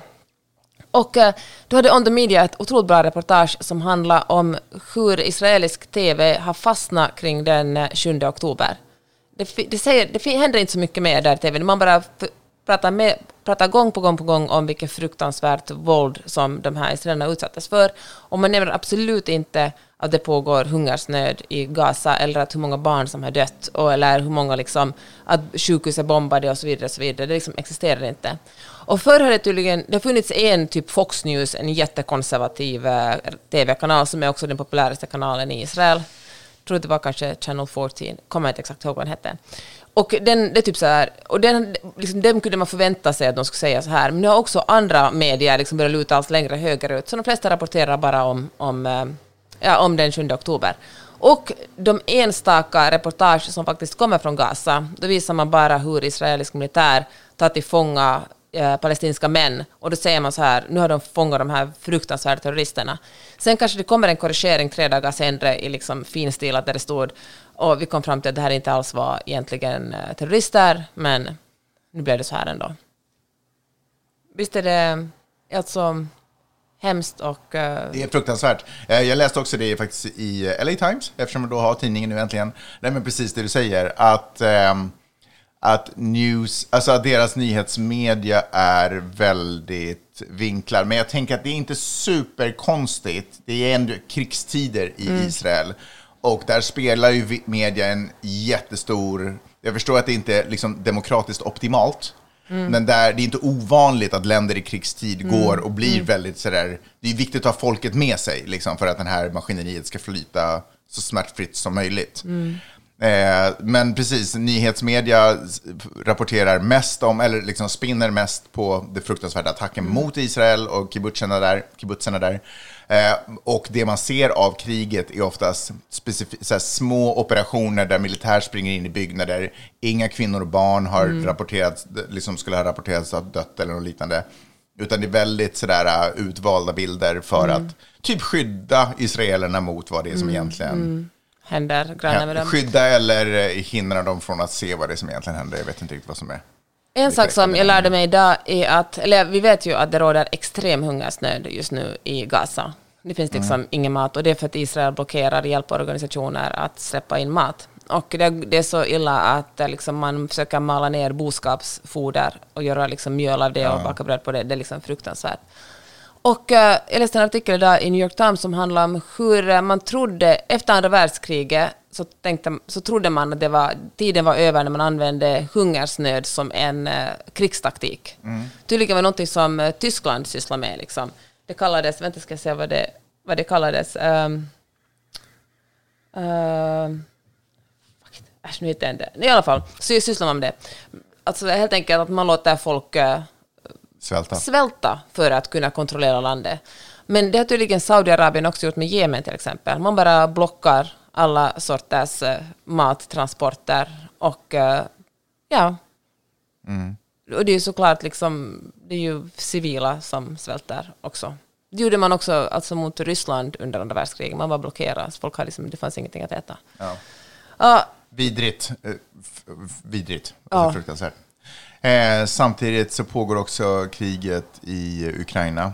Speaker 4: Och eh, då hade On the Media ett otroligt bra reportage som handlar om hur israelisk TV har fastnat kring den eh, 7 oktober. Det, det, säger, det händer inte så mycket mer där i TV. Man bara pratar, med, pratar gång på gång på gång om vilket fruktansvärt våld som de här israelerna utsattes för. Och man nämner absolut inte att det pågår hungersnöd i Gaza eller att hur många barn som har dött och, eller hur många liksom, att sjukhus är bombade och så vidare. Och så vidare. Det liksom existerar inte. Och förr har det tydligen, det har funnits en typ Fox News, en jättekonservativ eh, TV-kanal som är också den populäraste kanalen i Israel. Jag tror det var kanske Channel 14, kommer inte exakt ihåg vad den hette. Och den, det är typ så här, och den, liksom, dem kunde man förvänta sig att de skulle säga så här, men nu har också andra medier liksom börjat luta allt längre högerut, så de flesta rapporterar bara om, om, eh, ja, om den 7 oktober. Och de enstaka reportage som faktiskt kommer från Gaza, då visar man bara hur israelisk militär tar till fånga eh, palestinska män. Och då säger man så här, nu har de fångat de här fruktansvärda terroristerna. Sen kanske det kommer en korrigering tre dagar senare i liksom finstilat där det stod och vi kom fram till att det här inte alls var egentligen eh, terrorister, men nu blev det så här ändå. Visst är det alltså hemskt och... eh,
Speaker 3: Det är fruktansvärt. Eh, Jag läste också det faktiskt i eh, LA Times, eftersom jag då har tidningen nu äntligen. Nej, men precis det du säger, att, ehm, att, news, alltså att deras nyhetsmedia är väldigt vinklad. Men jag tänker att det är inte superkonstigt. Det är ändå krigstider i Israel. Och där spelar ju media en jättestor... Jag förstår att det inte är liksom demokratiskt optimalt. Men där, det är inte ovanligt att länder i krigstid går och blir väldigt sådär... Det är viktigt att ha folket med sig liksom, för att det här maskineriet ska flyta så smärtfritt som möjligt. Eh, men precis, nyhetsmedia rapporterar mest om, eller liksom spinner mest på det fruktansvärda attacken mot Israel och kibbutzerna där. Kibbutzerna där. Eh, och det man ser av kriget är oftast specif- små operationer där militär springer in i byggnader. Inga kvinnor och barn har rapporterats, liksom skulle ha rapporterats ha dött eller något liknande. Utan det är väldigt sådär uh, utvalda bilder för att typ skydda israelerna mot vad det är som egentligen
Speaker 4: Händer grannar med dem.
Speaker 3: Skydda eller eh, hindra dem från att se vad det är som egentligen händer. Jag vet inte riktigt vad som är.
Speaker 4: En sak som jag lärde mig idag är att, eller vi vet ju att det råder extrem hungersnöd just nu i Gaza. Det finns liksom ingen mat och det är för att Israel blockerar hjälporganisationer att släppa in mat. Och det, det är så illa att eh, liksom, man försöker mala ner boskapsfoder och göra liksom, mjöl av det och baka bröd på det. Det är liksom fruktansvärt. Och eh, jag läste en artikel idag i New York Times som handlar om hur eh, man trodde, efter andra världskriget, så, tänkte, så trodde man att det var, tiden var över när man använde hungersnöd som en eh, krigstaktik. Tydligen var det något som eh, Tyskland sysslade med. Liksom. Det kallades, vänta ska jag se vad det, vad det kallades. Um, Äsch, nu hittar jag inte. I alla fall, så sysslar man med det. Alltså helt enkelt att man låter folk eh,
Speaker 3: Svälta.
Speaker 4: svälta för att kunna kontrollera landet. Men det har tydligen Saudiarabien också gjort med Jemen till exempel. Man bara blockar alla sorters eh, mattransporter och eh, ja. Och det är ju såklart liksom, det är ju civila som svälter också. Det gjorde man också alltså mot Ryssland under andra världskriget. Man var blockerad, så folk hade liksom, det fanns ingenting att äta.
Speaker 3: Ja.
Speaker 4: Ja,
Speaker 3: Vidrigt. Eh, vidrigt.
Speaker 4: Ja.
Speaker 3: Alltså fruktansvärt. Eh, samtidigt så pågår också kriget i Ukraina.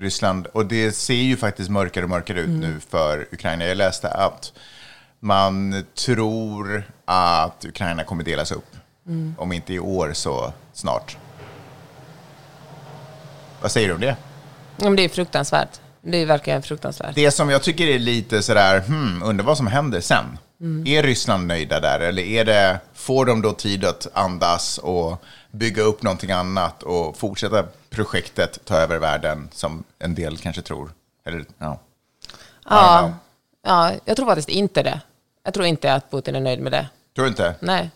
Speaker 3: Ryssland. Och det ser ju faktiskt mörkare och mörkare ut nu för Ukraina. Jag läste att man tror att Ukraina kommer delas upp. Om inte i år så snart. Vad säger du om det?
Speaker 4: det är fruktansvärt. Det är verkligen fruktansvärt.
Speaker 3: Det som jag tycker är lite sådär, hmm, undrar vad som händer sen. Är Ryssland nöjda där eller är det, får de då tid att andas och bygga upp någonting annat och fortsätta projektet ta över världen som en del kanske tror? Eller, ja.
Speaker 4: Ja, ja, jag tror faktiskt inte det. Jag tror inte att Putin är nöjd med det.
Speaker 3: Tror du inte?
Speaker 4: Nej.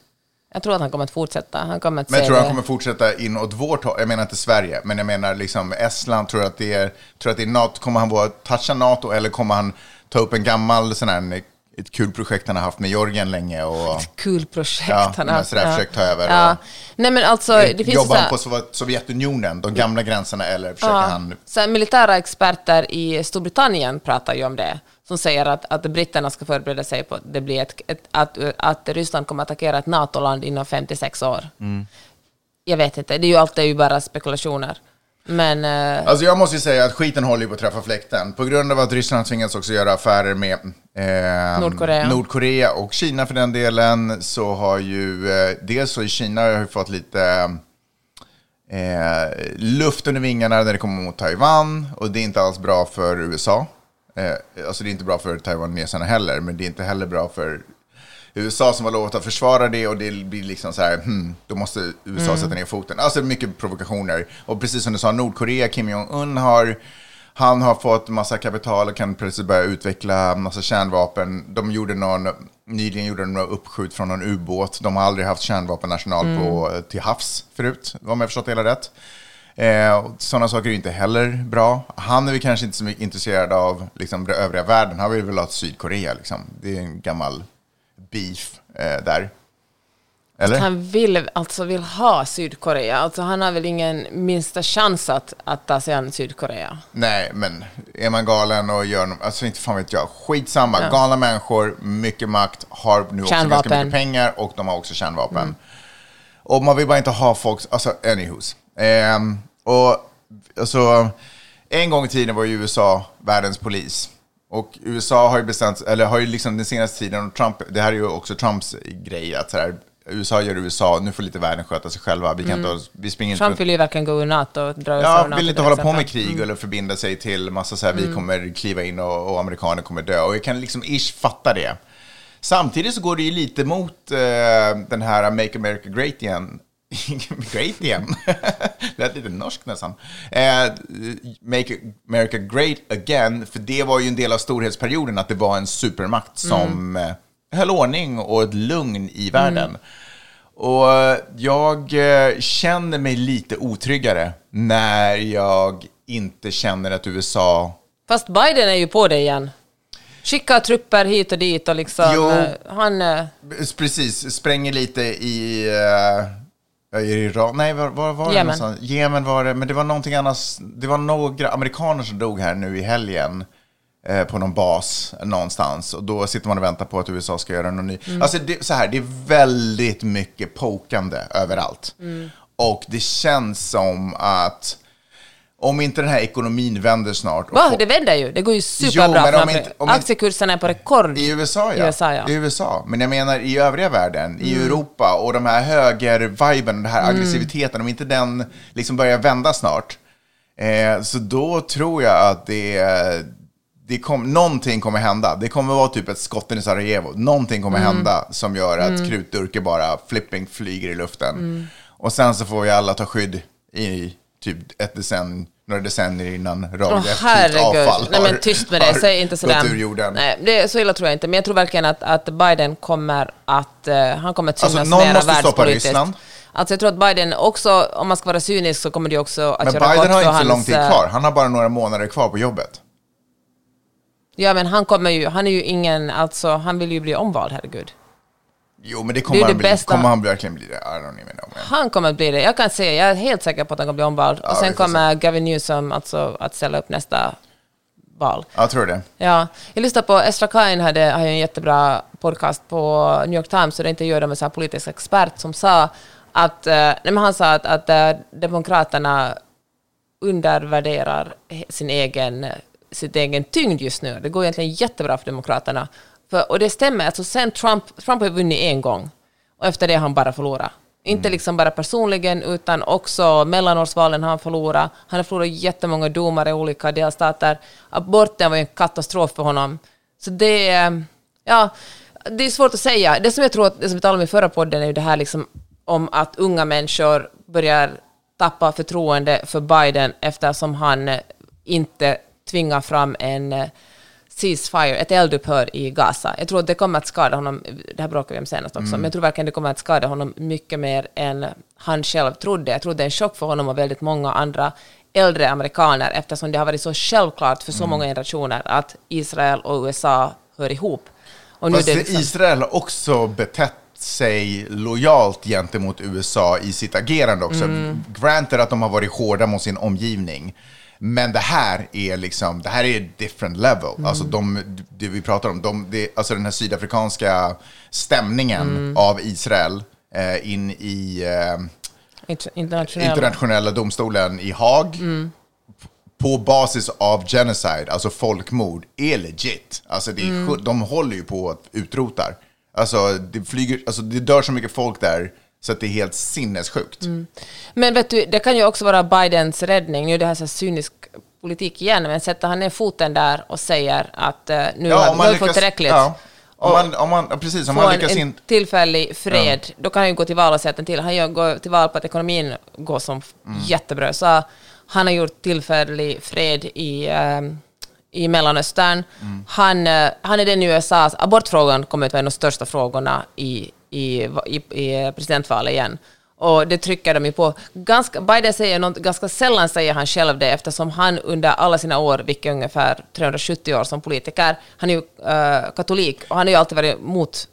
Speaker 4: Jag tror att han kommer att fortsätta. Han kommer att
Speaker 3: Men
Speaker 4: se
Speaker 3: tror han kommer fortsätta in åt vårt håll? Jag menar inte Sverige, men jag menar liksom Estland. Tror att det är, tror att det är NATO? Kommer han vara toucha NATO eller kommer han ta upp en gammal sån här, ett kul projekt han har haft med Georgien länge? Och,
Speaker 4: Kul projekt.
Speaker 3: Ja,
Speaker 4: han har
Speaker 3: sådär försökt ta över
Speaker 4: Ja.
Speaker 3: och-
Speaker 4: Nej men alltså, det finns
Speaker 3: Jobbar
Speaker 4: så
Speaker 3: han på Sov- Sovjetunionen, de gamla gränserna, eller försöker
Speaker 4: ja,
Speaker 3: han...
Speaker 4: så militära experter i Storbritannien pratar ju om det. Som säger att, att britterna ska förbereda sig på att det blir ett, ett, att, att Ryssland kommer att attackera ett NATO-land inom 56 år.
Speaker 3: Mm.
Speaker 4: Jag vet inte, det är ju alltid bara spekulationer. Men... eh,
Speaker 3: Alltså jag måste ju säga att skiten håller på att träffa fläkten. På grund av att Ryssland tvingats också göra affärer med eh,
Speaker 4: Nordkorea.
Speaker 3: Nordkorea och Kina för den delen, så har ju eh, dels så i Kina har ju fått lite eh, luft under vingarna när det kommer mot Taiwan. Och det är inte alls bra för USA. Eh, alltså det är inte bra för taiwaneserna heller, men det är inte heller bra för USA som har lovat att försvara det och det blir liksom så här, hmm, då måste USA sätta ner foten. Alltså mycket provokationer. Och precis som du sa, Nordkorea, Kim Jong-Un har, han har fått massa kapital och kan plötsligt börja utveckla massa kärnvapen. De gjorde någon, nyligen gjorde de några uppskjut från någon ubåt. De har aldrig haft kärnvapenarsenal på, till havs förut, om jag förstått det hela rätt. Eh, Sådana saker är inte heller bra. Han är väl kanske inte så mycket intresserad av liksom, den övriga världen. Han vill väl ha Sydkorea. Liksom. Det är en gammal beef eh, där. Eller?
Speaker 4: Han vill, alltså vill ha Sydkorea. Alltså han har väl ingen minsta chans att, att ta sig an Sydkorea.
Speaker 3: Nej, men är man galen och gör något, alltså inte fan vet jag, skitsamma.
Speaker 4: Ja.
Speaker 3: Galna människor, mycket makt, har nu också ganska mycket pengar och de har också kärnvapen. Och man vill bara inte ha folk, alltså anywho's. Ehm, och alltså, en gång i tiden var ju USA världens polis. Och USA har ju bestämt, eller har ju liksom den senaste tiden, och Trump, det här är ju också Trumps grej, att så här, USA gör USA, nu får lite världen sköta sig själva. Vi, kan inte, ha- vi springer inte
Speaker 4: Trump vill ju verkligen gå ur NATO och dra ur
Speaker 3: Ja, vill inte hålla på
Speaker 4: exempel.
Speaker 3: med krig eller förbinda sig till massa så här, vi kommer kliva in och, och amerikaner kommer dö. Och jag kan liksom ish fatta det. Samtidigt så går det ju lite mot eh, den här Make America Great igen great igen. det är lite norskt nästan. Eh, Make America Great Again, för det var ju en del av storhetsperioden att det var en supermakt som eh, höll ordning och ett lugn i världen. Och jag eh, känner mig lite otryggare när jag inte känner att USA
Speaker 4: Fast Biden är ju på det igen. Skickar trupper hit och dit och liksom...
Speaker 3: Jo.
Speaker 4: eh, Han...
Speaker 3: Precis, spränger lite i... Uh, i Iran. Nej, var, var var det
Speaker 4: Jemen.
Speaker 3: någonstans? Jemen var det, men det var någonting annat. Det var några amerikaner som dog här nu i helgen eh, på någon bas någonstans. Och då sitter man och väntar på att USA ska göra någon ny. Alltså, det, så här, det är väldigt mycket pokandé överallt. Och det känns som att om inte den här ekonomin vänder snart.
Speaker 4: Va?
Speaker 3: folk-
Speaker 4: Det vänder ju. Det går ju
Speaker 3: Jo,
Speaker 4: superbra.
Speaker 3: men om inte- om
Speaker 4: Aktiekurserna är på rekord.
Speaker 3: I USA, ja.
Speaker 4: I USA, ja. Mm.
Speaker 3: I USA. Men jag menar i övriga världen, i Europa och de här höger-viben, den här aggressiviteten, om inte den liksom börjar vända snart, eh, så då tror jag att det, det kom, någonting kommer hända. Det kommer vara typ ett skotten i Sarajevo. Någonting kommer
Speaker 4: Mm.
Speaker 3: hända som gör att krutdurkar bara flipping flyger i luften.
Speaker 4: Mm.
Speaker 3: Och sen så får vi alla ta skydd i typ ett decennium, några decennier innan radioaktivt
Speaker 4: herregud.
Speaker 3: avfall
Speaker 4: Nej men tyst med det, säg inte sådär.
Speaker 3: ur jorden.
Speaker 4: Nej, det, så illa tror jag inte. Men jag tror verkligen att, att Biden kommer att, eh, han kommer att synas
Speaker 3: Alltså, någon
Speaker 4: mera
Speaker 3: måste stoppa. Ryssland.
Speaker 4: Alltså jag tror att Biden också, om man ska vara cynisk, så kommer det också att
Speaker 3: Men
Speaker 4: göra
Speaker 3: Biden
Speaker 4: gott
Speaker 3: har inte så lång tid
Speaker 4: eh,
Speaker 3: kvar. Han har bara några månader kvar på jobbet.
Speaker 4: Ja, men han kommer ju, han är ju ingen, alltså han vill ju bli omvald, herregud.
Speaker 3: Jo, men det
Speaker 4: Det
Speaker 3: kommer,
Speaker 4: är
Speaker 3: han,
Speaker 4: det
Speaker 3: bli.
Speaker 4: bästa.
Speaker 3: kommer han verkligen bli det? I know. man.
Speaker 4: Han kommer att bli det. Jag kan säga, jag är helt säker på att han kommer bli omvald. och
Speaker 3: vi
Speaker 4: sen kommer Gavin Newsom alltså att ställa upp nästa val.
Speaker 3: Jag tror det.
Speaker 4: Ja, jag lyssnade på Estra Kain hade, har ju en jättebra podcast på New York Times, och det intervjuade med en politisk expert som sa att, eh, nej men han sa att, att eh, Demokraterna undervärderar sin egen, sitt egen tyngd just nu. Det går egentligen jättebra för Demokraterna. För, och det stämmer, alltså sen Trump, Trump har vunnit en gång, och efter det har han bara förlorat. Inte liksom bara personligen, utan också mellanårsvalen har han förlorat. Han har förlorat jättemånga domar i olika delstater. Aborten var ju en katastrof för honom. Så det är, ja, det är svårt att säga. Det som jag tror, att, det som vi talade om i förra podden, är ju det här liksom om att unga människor börjar tappa förtroende för Biden eftersom han inte tvingar fram en eh, ceasefire, ett eldupphör i Gaza. Jag tror att det kommer att skada honom, det här bråkade vi om senast också, men jag tror verkligen det kommer att skada honom mycket mer än han själv trodde. Jag tror det är en chock för honom och väldigt många andra äldre amerikaner eftersom det har varit så självklart för så många generationer att Israel och USA hör ihop. Och nu
Speaker 3: Fast
Speaker 4: liksom,
Speaker 3: Israel har också betett sig lojalt gentemot USA i sitt agerande också.
Speaker 4: Mm.
Speaker 3: Granted att de har varit hårda mot sin omgivning. Men det här är liksom, det här är different level.
Speaker 4: Mm.
Speaker 3: Alltså de, det vi pratar om, de, det, alltså den här sydafrikanska stämningen
Speaker 4: Mm.
Speaker 3: av Israel eh, in i eh,
Speaker 4: int- internationella.
Speaker 3: internationella domstolen i Haag på basis av genocide, alltså folkmord, är legit. Alltså det är,
Speaker 4: Mm.
Speaker 3: de håller ju på att utrota. Alltså det, flyger, alltså det dör så mycket folk där så att det är helt sinnessjukt.
Speaker 4: Mm. Men vet du, det kan ju också vara Bidens räddning. Nu är det här så här cynisk politik igen, men sätter han ner foten där och säger att eh, nu har vi fått tillräckligt.
Speaker 3: ja, om man, om man, ja, precis, om man lyckas
Speaker 4: en
Speaker 3: in...
Speaker 4: tillfällig fred, då kan han ju gå till val och säga att den till. Han gör- går till val på att ekonomin går som
Speaker 3: Mm.
Speaker 4: jättebra. Så han har gjort tillfällig fred i, eh, i Mellanöstern.
Speaker 3: Mm.
Speaker 4: Han, eh, han är den i USA, abortfrågan kommer att vara en av de största frågorna i, i, i, i presidentvalet igen. Och det trycker de ju på. Ganska, Biden säger något, ganska sällan säger han själv det eftersom han under alla sina år, vilket är ungefär 370 år som politiker, han är ju eh, katolik och han har ju alltid varit mot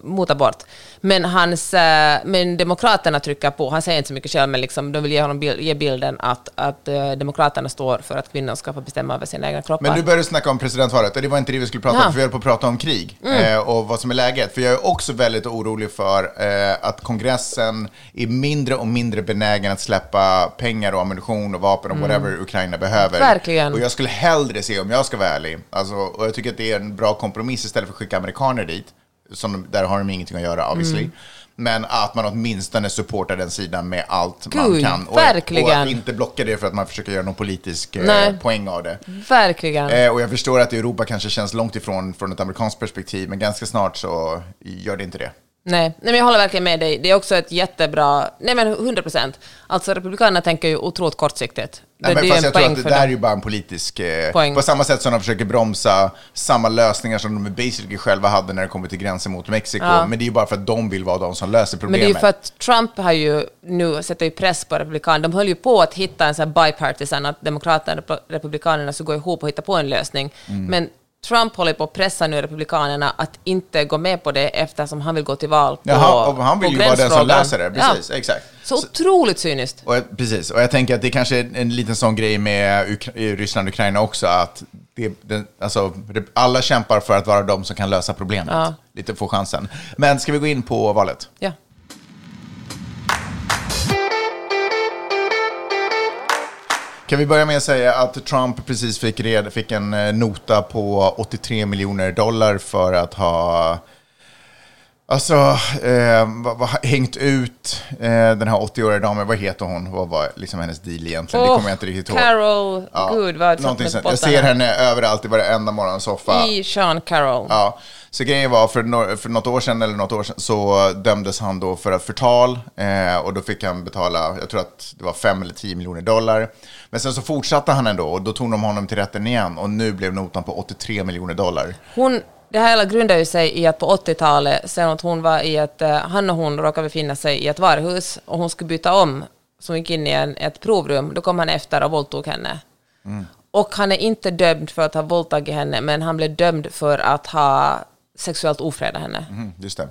Speaker 4: mot abort. Men, hans, eh, men Demokraterna trycker på, han säger inte så mycket själv, men liksom, de vill ge, honom ge bilden att, att eh, Demokraterna står för att kvinnor ska få bestämma över sina egna kroppar.
Speaker 3: Men du började snacka om presidentvalet och det var inte det vi skulle prata
Speaker 4: Ja. Mm.
Speaker 3: om, för vi höll på att prata om krig eh, och vad som är läget. För jag är också väldigt orolig för att kongressen är mindre och mindre benägen att släppa pengar och ammunition och vapen och whatever Ukraina behöver.
Speaker 4: Mm. Verkligen.
Speaker 3: Och jag skulle hellre se, om jag ska vara ärlig, alltså, och jag tycker att det är en bra kompromiss istället för att skicka amerikaner dit, som, där har de ingenting att göra obviously.
Speaker 4: Mm.
Speaker 3: Men att man åtminstone supportar den sidan med allt man
Speaker 4: Gud,
Speaker 3: kan. Och,
Speaker 4: verkligen.
Speaker 3: och att inte blocka det för att man försöker göra någon politisk eh,
Speaker 4: Nej.
Speaker 3: poäng av det.
Speaker 4: Verkligen.
Speaker 3: Eh, och jag förstår att Europa kanske känns långt ifrån från ett amerikanskt perspektiv, men ganska snart så gör det inte det.
Speaker 4: Nej, nej, men jag håller verkligen med dig. Det är också ett jättebra... Nej, men 100 procent. Alltså, Republikanerna tänker ju otroligt kortsiktigt.
Speaker 3: Nej,
Speaker 4: det,
Speaker 3: men fast jag tror att det där är ju bara en politisk... Eh,
Speaker 4: Poäng.
Speaker 3: på samma sätt som de försöker bromsa samma lösningar som de basically själva hade när det kommer till gränsen mot Mexiko.
Speaker 4: Ja.
Speaker 3: Men det är ju bara för att de vill vara de som löser
Speaker 4: Men
Speaker 3: problemet.
Speaker 4: det är ju för att Trump har ju nu sätter ju press på Republikanerna. De höll ju på att hitta en sån här bipartisan, att Demokraterna och Republikanerna skulle gå ihop och hitta på en lösning.
Speaker 3: Mm.
Speaker 4: Men Trump håller på att pressa nu Republikanerna att inte gå med på det eftersom han vill gå till val på,
Speaker 3: Jaha, och han vill ju vara den som löser det. Precis,
Speaker 4: Ja.
Speaker 3: exakt.
Speaker 4: Så otroligt cyniskt.
Speaker 3: Och, precis, och jag tänker att det kanske är en liten sån grej med Ukra- Ryssland och Ukraina också, att det, det, alltså, det- alla kämpar för att vara de som kan lösa problemet.
Speaker 4: Ja.
Speaker 3: Lite få chansen. Men ska vi gå in på valet?
Speaker 4: Ja.
Speaker 3: Kan vi börja med att säga att Trump precis fick, red, fick en eh, nota på 83 miljoner dollar för att ha Alltså, eh, vad, vad, hängt ut eh, den här 80-åriga damen, vad heter hon? Vad var liksom hennes deal egentligen? det
Speaker 4: Åh,
Speaker 3: kommer jag inte riktigt ihåg.
Speaker 4: Carol,
Speaker 3: Ja,
Speaker 4: gud vad
Speaker 3: någonting sånt. Jag ser henne överallt i varenda morgonsoffa.
Speaker 4: I Sean Carroll.
Speaker 3: Ja, så grejen var för, no för något år sedan eller något år sedan så dömdes han då för att förtal eh, och då fick han betala, jag tror att det var 5 eller 10 miljoner dollar. Men sen så fortsatte han ändå och då tog de honom till rätten igen och nu blev notan på 83 miljoner dollar.
Speaker 4: Hon, det här hela grundar ju sig i att på 80-talet, sen att hon var i ett, eh, han och hon råkade befinna sig i ett varuhus och hon skulle byta om, så hon gick in i en, ett provrum, då kom han efter och våldtog henne. Och han är inte dömd för att ha våldtagit henne, men han blev dömd för att ha sexuellt ofredat henne.
Speaker 3: Mm, just det.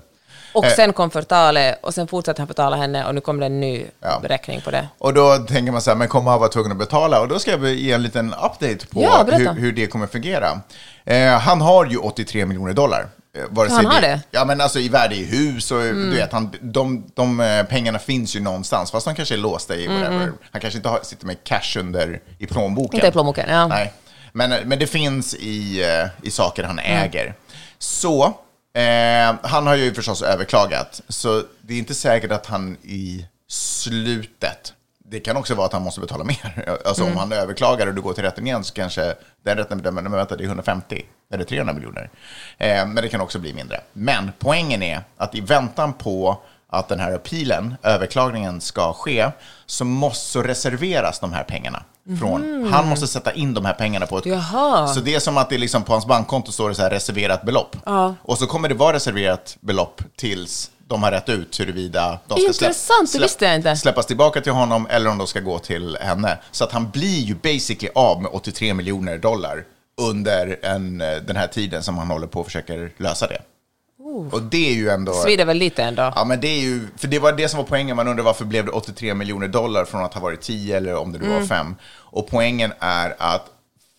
Speaker 4: Och
Speaker 3: Eh.
Speaker 4: sen kom förtalet, och sen fortsatte han förtala henne, och nu kommer det en ny
Speaker 3: Ja.
Speaker 4: beräkning på det.
Speaker 3: Och då tänker man så här, men kommer han vara tvungen att betala? Och då ska jag ge en liten update på
Speaker 4: Ja,
Speaker 3: hur, hur det kommer fungera. Eh, han har ju 83 miljoner dollar. Eh, vare
Speaker 4: Han har det? Mm.
Speaker 3: Ja, men alltså i värde i hus och du vet, han, de, de eh, pengarna finns ju någonstans, fast de kanske är låsta i whatever. Han kanske inte har, sitter med cash under i plånboken.
Speaker 4: Mm, Inte i plånboken, ja.
Speaker 3: Nej. Men, men det finns i, i saker han
Speaker 4: Mm.
Speaker 3: äger. Så, eh, han har ju förstås överklagat. Så det är inte säkert att han i slutet, det kan också vara att han måste betala mer. Alltså
Speaker 4: Mm.
Speaker 3: om han överklagar och du går till rätten igen så kanske den rätten bedömer, men vänta det är 150 eller 300 miljoner. Eh, men det kan också bli mindre. Men poängen är att i väntan på att den här appealen, överklagningen, ska ske, så måste så reserveras de här pengarna. Från, Han måste sätta in de här pengarna på ett...
Speaker 4: Jaha.
Speaker 3: Så det är som att det liksom på hans bankkonto står det så här reserverat belopp. Och så kommer det vara reserverat belopp tills de har rätt ut huruvida de ska
Speaker 4: Intressant, jag inte.
Speaker 3: släppas tillbaka till honom eller om de ska gå till henne. Så att han blir ju basically av med 83 miljoner dollar under en, eh, den här tiden som han håller på och försöker lösa det. Och det är ju ändå...
Speaker 4: Svider väl lite ändå.
Speaker 3: Ja, men det är ju, för det var det som var poängen. Man undrar varför blev det 83 miljoner dollar från att ha varit 10 eller om det nu
Speaker 4: Mm.
Speaker 3: var 5. Och poängen är att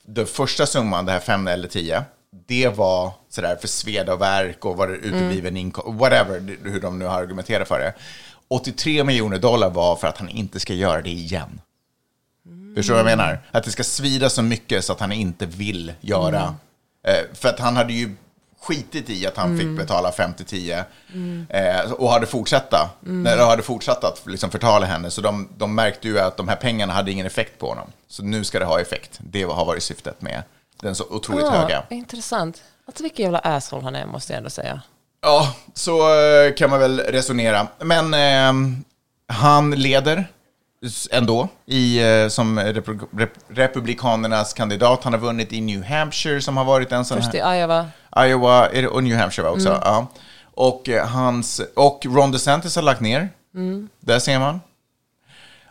Speaker 3: den första summan, det här 5 eller 10, det var sådär för sveda och värk och var det utebliven
Speaker 4: Mm.
Speaker 3: inkomst, whatever, hur de nu har argumenterat för det. 83 miljoner dollar var för att han inte ska göra det igen. Förstår du vad jag menar? Att det ska svida så mycket så att han inte vill göra. Eh, för att han hade ju skitit i att han fick betala 5-10 eh, och hade fortsatta, eller hade fortsatt att liksom förtala henne. Så de, de märkte ju att de här pengarna hade ingen effekt på honom. Så nu ska det ha effekt. Det har varit syftet med den så otroligt höga.
Speaker 4: Ah, intressant. Alltså vilken jävla asshole han är, måste jag ändå säga.
Speaker 3: Ja, så eh, kan man väl resonera. Men eh, han leder ändå i, eh, som Republikanernas kandidat. Han har vunnit i New Hampshire som har varit en sån
Speaker 4: Först i
Speaker 3: här...
Speaker 4: Iowa.
Speaker 3: Iowa är det, och New Hampshire också. Ja. Och, eh, hans, och Ron DeSantis har lagt ner. Där ser man.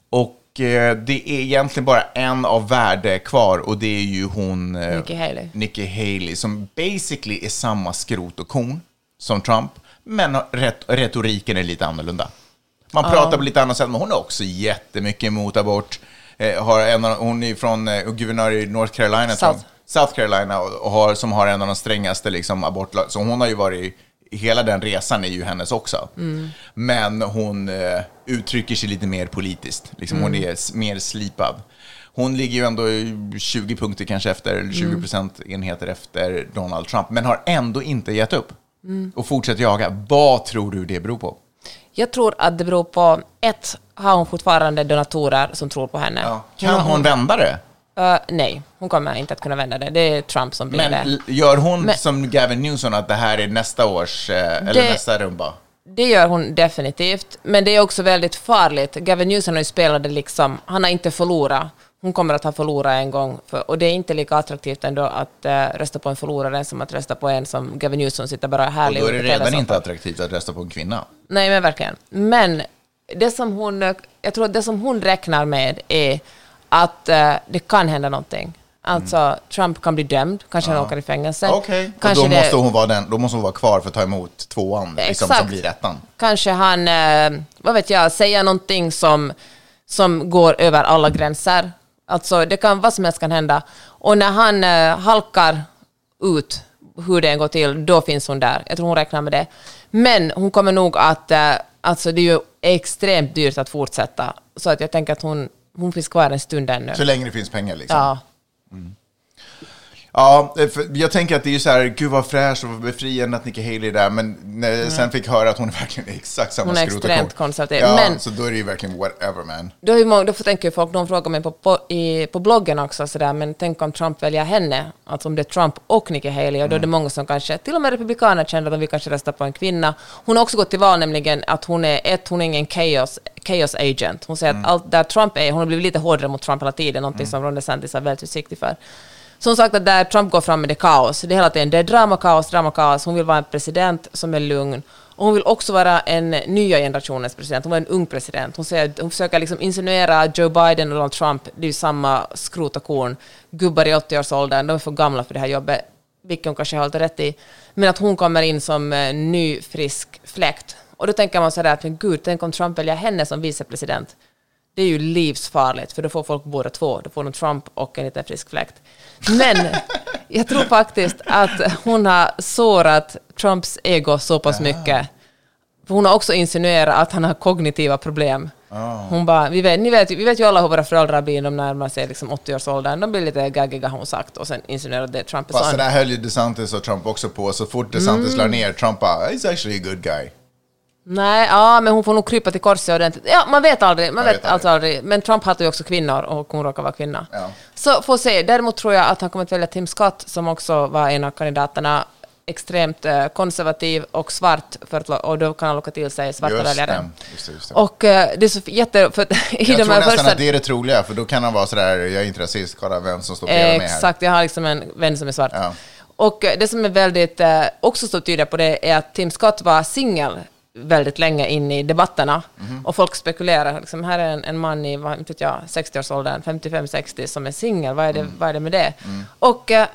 Speaker 3: Och eh, det är egentligen bara en av värde kvar och det är ju hon... eh,
Speaker 4: Nikki Haley.
Speaker 3: Nikki Haley som basically är samma skrot och korn som Trump, men ret retoriken är lite annorlunda. Man pratar på lite annat sätt, men hon är också jättemycket emot abort. Har en av, hon är från guvernör i North Carolina.
Speaker 4: South.
Speaker 3: South Carolina, och har, som har en av de strängaste liksom, abortlag. Så hon har ju varit, hela den resan är ju hennes också. Men hon eh, uttrycker sig lite mer politiskt. Liksom, Hon är mer slipad. Hon ligger ju ändå i 20 punkter kanske efter, eller 20 procentenheter efter Donald Trump, men har ändå inte gett upp. Och fortsätter jaga. Vad tror du det beror på?
Speaker 4: Jag tror att det beror på, ett, har hon fortfarande donatorer som tror på henne?
Speaker 3: Ja. Kan hon vända det?
Speaker 4: Eh, nej, hon kommer inte att kunna vända det. Det är Trump som blir
Speaker 3: Men
Speaker 4: det.
Speaker 3: gör hon
Speaker 4: Men-
Speaker 3: som Gavin Newsom att det här är nästa års, eh, eller
Speaker 4: Det-
Speaker 3: nästa rumba?
Speaker 4: det gör hon definitivt. Men det är också väldigt farligt. Gavin Newsom har ju spelat det liksom, han har inte förlorat. Hon kommer att ha förlorat en gång. För, och det är inte lika attraktivt ändå att uh, rösta på en förlorare som att rösta på en som Gavin Newsom sitter bara
Speaker 3: Och
Speaker 4: härlig
Speaker 3: då är det redan inte attraktivt att rösta på en kvinna.
Speaker 4: Nej, men verkligen. Men det som hon, jag tror att det som hon räknar med är att eh, det kan hända någonting. Alltså, Trump kan bli dömd, kanske han åker i fängelse.
Speaker 3: Och
Speaker 4: Kanske
Speaker 3: då
Speaker 4: det-
Speaker 3: måste, hon vara den, då måste hon vara kvar för att ta emot tvåan, liksom, som blir ettan.
Speaker 4: Kanske han, eh, vad vet jag, säger någonting som, som går över alla gränser. Alltså, det kan, vad som helst kan hända. Och när han eh, halkar ut hur det än går till, då finns hon där. Jag tror hon räknar med det. Men hon kommer nog att, alltså det är ju extremt dyrt att fortsätta. Så att jag tänker att hon, hon finns kvar en stund ännu.
Speaker 3: Så länge det finns pengar liksom.
Speaker 4: Ja.
Speaker 3: Ja, för jag tänker att det är så här, gud vad fräscht och vad befriande att Nikki Haley är där, men när jag sen fick höra att hon är verkligen exakt samma
Speaker 4: Hon är extremt konservativ,
Speaker 3: Ja,
Speaker 4: men-
Speaker 3: så då är det ju verkligen whatever man.
Speaker 4: Då, är många, då får- tänker ju folk, de frågar mig på, på, i, på bloggen också, så där, men tänk om Trump väljer henne, alltså om det är Trump och Nikki Haley, och då är det många som kanske, till och med republikaner känner att de vill kanske rösta på en kvinna. Hon har också gått till val nämligen att hon är, ett, hon är ingen chaos, chaos agent. Hon säger att allt där Trump är, hon har blivit lite hårdare mot Trump hela tiden, någonting som Ron DeSantis är väldigt försiktig för. Som sagt att där Trump går fram med det kaos, det är hela tiden det är drama, kaos, drama, kaos. Hon vill vara en president som är lugn. Och hon vill också vara en nya generationens president. Hon var en ung president. Hon, säger, hon försöker liksom insinuera Joe Biden och Donald Trump, det är ju samma skrot och korn. Gubbar i 80-årsåldern, de är för gamla för det här jobbet, vilket hon kanske har helt rätt i. Men att hon kommer in som eh, ny, frisk fläkt. Och då tänker man så där att men gud, tänk om Trump väljer henne som vicepresident. Det är ju livsfarligt, för då får folk båda två. Då får de Trump och en liten frisk fläkt. Men jag tror faktiskt att hon har sårat Trumps ego så pass mycket. För hon har också insinuerat att han har kognitiva problem. Hon bara, vi vet, ni vet, vi vet ju alla hur våra föräldrar blir, de närmar sig liksom 80-årsåldern. De blir lite gaggiga har hon sagt och sen insinuerar det Trump är
Speaker 3: Fast det där höll ju DeSantis och Trump också på. Så fort DeSantis
Speaker 4: Mm.
Speaker 3: la ner, Trump bara, he's actually a good guy.
Speaker 4: Nej, ja, men hon får nog krypa till korset ordentligt. Ja, man vet aldrig. Man vet
Speaker 3: vet aldrig.
Speaker 4: alltså aldrig. Men Trump hatar ju också kvinnor och hon råkar vara kvinna.
Speaker 3: Ja.
Speaker 4: Så får se. Däremot tror jag att han kommer att välja Tim Scott som också var en av kandidaterna. Extremt eh, konservativ och svart för att, och då kan han locka till sig svarta
Speaker 3: Just
Speaker 4: väljare.
Speaker 3: Just det, just det.
Speaker 4: Och eh, det är så jätte... För i
Speaker 3: jag
Speaker 4: de
Speaker 3: tror
Speaker 4: här
Speaker 3: nästan
Speaker 4: första...
Speaker 3: att det är det troliga, för då kan han vara sådär, jag är inte rasist, kolla vem som står bredvid mig här.
Speaker 4: Exakt, jag har liksom en vän som är svart.
Speaker 3: Ja.
Speaker 4: Och eh, det som är väldigt, eh, också så tyder på det är att Tim Scott var singel väldigt länge in i debatterna.
Speaker 3: Mhm.
Speaker 4: Och folk spekulerar, liksom, här är en, en man i vad vet jag, 60-årsåldern, 55-60, som är singel, vad, är det-
Speaker 3: Mm.
Speaker 4: vad är det med det? Och eh,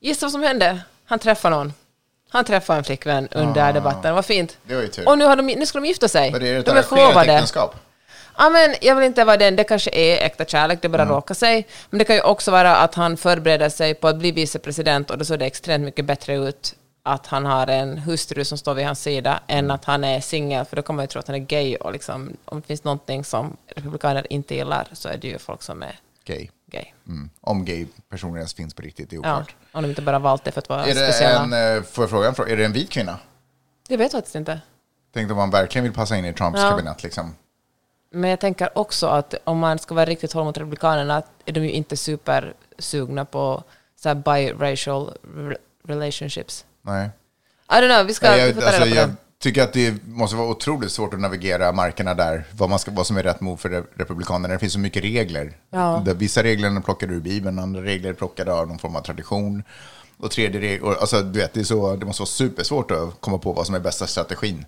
Speaker 4: gissa vad som hände? Han träffade någon. Han träffade en flickvän under debatten, vad fint.
Speaker 3: Det var ju tur.
Speaker 4: Och nu, har de, nu ska de gifta sig.
Speaker 3: Vad är det,
Speaker 4: de är förlovade. Ja, men jag vill inte vara den, det kanske är äkta kärlek, det bara
Speaker 3: Mm.
Speaker 4: råkar sig. Men det kan ju också vara att han förbereder sig på att bli vicepresident och då ser det extremt mycket bättre ut att han har en hustru som står vid hans sida än
Speaker 3: Mm.
Speaker 4: att han är singel, för då man ju tro att han är gay och liksom, om det finns någonting som republikaner inte gillar så är det ju folk som är
Speaker 3: Gay.
Speaker 4: gay.
Speaker 3: Mm. Om gay-personer ens finns på riktigt, det är
Speaker 4: Ja,
Speaker 3: oklart.
Speaker 4: om de inte bara valt det för att vara
Speaker 3: Är det
Speaker 4: speciella.
Speaker 3: en, eh, får jag fråga en fråga, är det en vit kvinna?
Speaker 4: Jag vet faktiskt inte.
Speaker 3: Tänkte om man verkligen vill passa in i Trumps
Speaker 4: Ja.
Speaker 3: kabinett liksom.
Speaker 4: Men jag tänker också att om man ska vara riktigt hård mot republikanerna är de ju inte supersugna på så här biracial re- relationships.
Speaker 3: Nej.
Speaker 4: I don't know, vi ska
Speaker 3: Nej,
Speaker 4: vi
Speaker 3: jag,
Speaker 4: får
Speaker 3: alltså, jag tycker att det måste vara otroligt svårt att navigera markerna där, vad, man ska, vad som är rätt move för re- republikanerna. Det finns så mycket regler.
Speaker 4: Ja.
Speaker 3: Där vissa regler är plockade ur Bibeln, andra regler är plockade av någon form av tradition. Och tredje regel, alltså, du vet, det, är så, det måste vara supersvårt att komma på vad som är bästa strategin.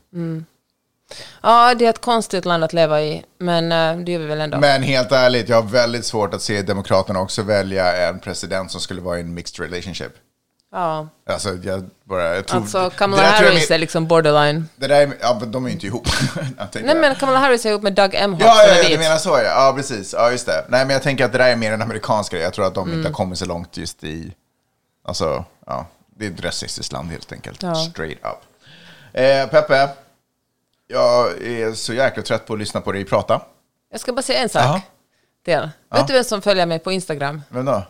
Speaker 4: Ja, det är ett konstigt land att leva i, men eh, det gör vi väl ändå.
Speaker 3: Men helt ärligt, jag har väldigt svårt att se Demokraterna också välja en president som skulle vara i en mixed relationship.
Speaker 4: Ja.
Speaker 3: Alltså, jag bara, jag tror,
Speaker 4: Alltså, Kamala
Speaker 3: det
Speaker 4: Harris
Speaker 3: med-
Speaker 4: är liksom borderline.
Speaker 3: Det där är, ja, men de är ju inte ihop.
Speaker 4: Nej, men Kamala Harris är ihop med Doug Emhoff
Speaker 3: Ja, ja,
Speaker 4: är
Speaker 3: ja, du menar så ja. Ja, precis. Ja, just det. Nej, men jag tänker att det där är mer en amerikansk grej. Jag tror att de
Speaker 4: Mm.
Speaker 3: inte har kommit så långt just i... Alltså, ja. Det är ett rasistiskt land helt enkelt.
Speaker 4: Ja.
Speaker 3: Straight up. Eh, Peppe, jag är så jäkla trött på att lyssna på dig prata.
Speaker 4: Jag ska bara säga en sak
Speaker 3: Jaha.
Speaker 4: till. Vet du vem som följer mig på Instagram?
Speaker 3: Vem då?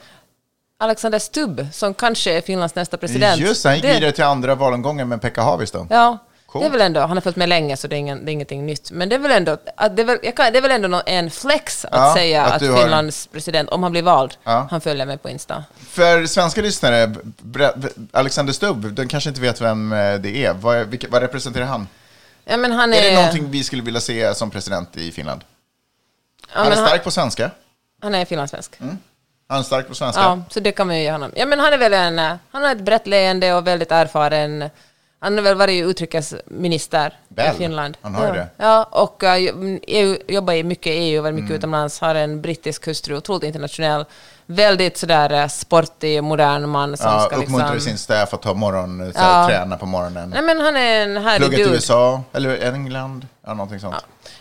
Speaker 4: Alexander Stubb, som kanske är Finlands nästa president.
Speaker 3: Just han gick
Speaker 4: Det-
Speaker 3: vidare till andra valomgången med Pekka Haavisto.
Speaker 4: Ja,
Speaker 3: Cool.
Speaker 4: det är väl ändå, han har följt med länge så det är, ingen, det är ingenting nytt. Men det är väl ändå, det är väl, kan, det är väl ändå en flex att
Speaker 3: Ja,
Speaker 4: säga
Speaker 3: att
Speaker 4: att,
Speaker 3: du har-
Speaker 4: Finlands president, om han blir vald,
Speaker 3: Ja.
Speaker 4: han följer mig på Insta.
Speaker 3: För svenska lyssnare, Alexander Stubb, de kanske inte vet vem eh, det är. Vad, vilka, vad representerar han?
Speaker 4: Ja, men han
Speaker 3: Är
Speaker 4: är,
Speaker 3: det någonting vi skulle vilja se som president i Finland?
Speaker 4: ja,
Speaker 3: Han är stark på svenska.
Speaker 4: Han är finlandssvensk.
Speaker 3: Han är stark på svenska.
Speaker 4: Ja, så det kan man ju ge honom. Ja, men han är väl en... eh, Han har ett brett leende och väldigt erfaren. Han har väl varit utrikesminister
Speaker 3: Väl,
Speaker 4: i Finland.
Speaker 3: han har
Speaker 4: ja.
Speaker 3: det.
Speaker 4: Ja, och uh, EU, jobbar i mycket i EU, varit mycket
Speaker 3: Mm.
Speaker 4: utomlands, har en brittisk hustru, otroligt internationell. Väldigt sådär uh, sportig, modern man som
Speaker 3: Ja,
Speaker 4: ska
Speaker 3: uppmuntrar
Speaker 4: liksom...
Speaker 3: sin staff att ta morgon,
Speaker 4: Ja.
Speaker 3: träna på morgonen.
Speaker 4: Nej, men han är en härlig
Speaker 3: Plugga till
Speaker 4: dude.
Speaker 3: USA, eller England, ja, någonting sånt.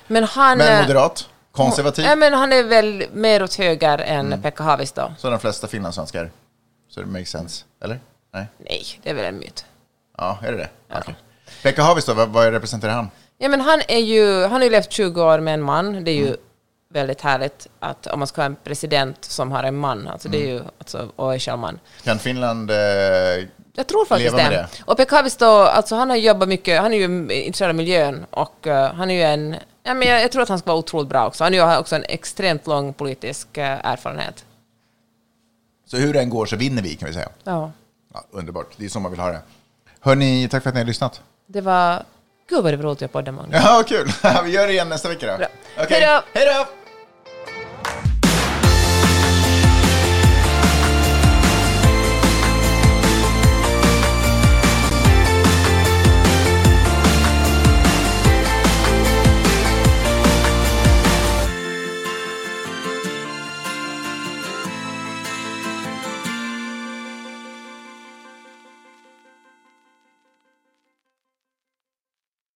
Speaker 4: Men han...
Speaker 3: Men
Speaker 4: eh,
Speaker 3: moderat, konservativ,
Speaker 4: Ja, men han är väl mer åt höger än
Speaker 3: Mm.
Speaker 4: Pekka Haavisto.
Speaker 3: så de flesta finlandssvenskar. Så det makes sense, eller? Nej?
Speaker 4: Nej, det är väl en myt.
Speaker 3: Ja, är det det? Okej. Pekka Haavisto, vad, vad representerar han?
Speaker 4: Ja, men han, är ju, han har ju levt 20 år med en man. Det är ju väldigt härligt att om man ska ha en president som har en man, alltså det är ju, alltså, och är själv man.
Speaker 3: Kan Finland... Eh,
Speaker 4: Jag tror faktiskt
Speaker 3: med
Speaker 4: det. Och Pekka Haavisto, alltså han har jobbat mycket, han är ju intresserad av miljön och eh, han är ju en, ja, men jag, jag tror att han ska vara otroligt bra också. Han har också en extremt lång politisk eh, erfarenhet.
Speaker 3: så hur det än går så vinner vi, kan vi säga.
Speaker 4: Ja.
Speaker 3: Ja, underbart, det är så man vill ha det. Hörni, tack för att ni har lyssnat.
Speaker 4: Det var, gud vad det var roligt att jag poddade Magnus.
Speaker 3: Ja, kul! vi gör det igen nästa vecka då.
Speaker 4: Bra. Hej då!
Speaker 3: Hej då!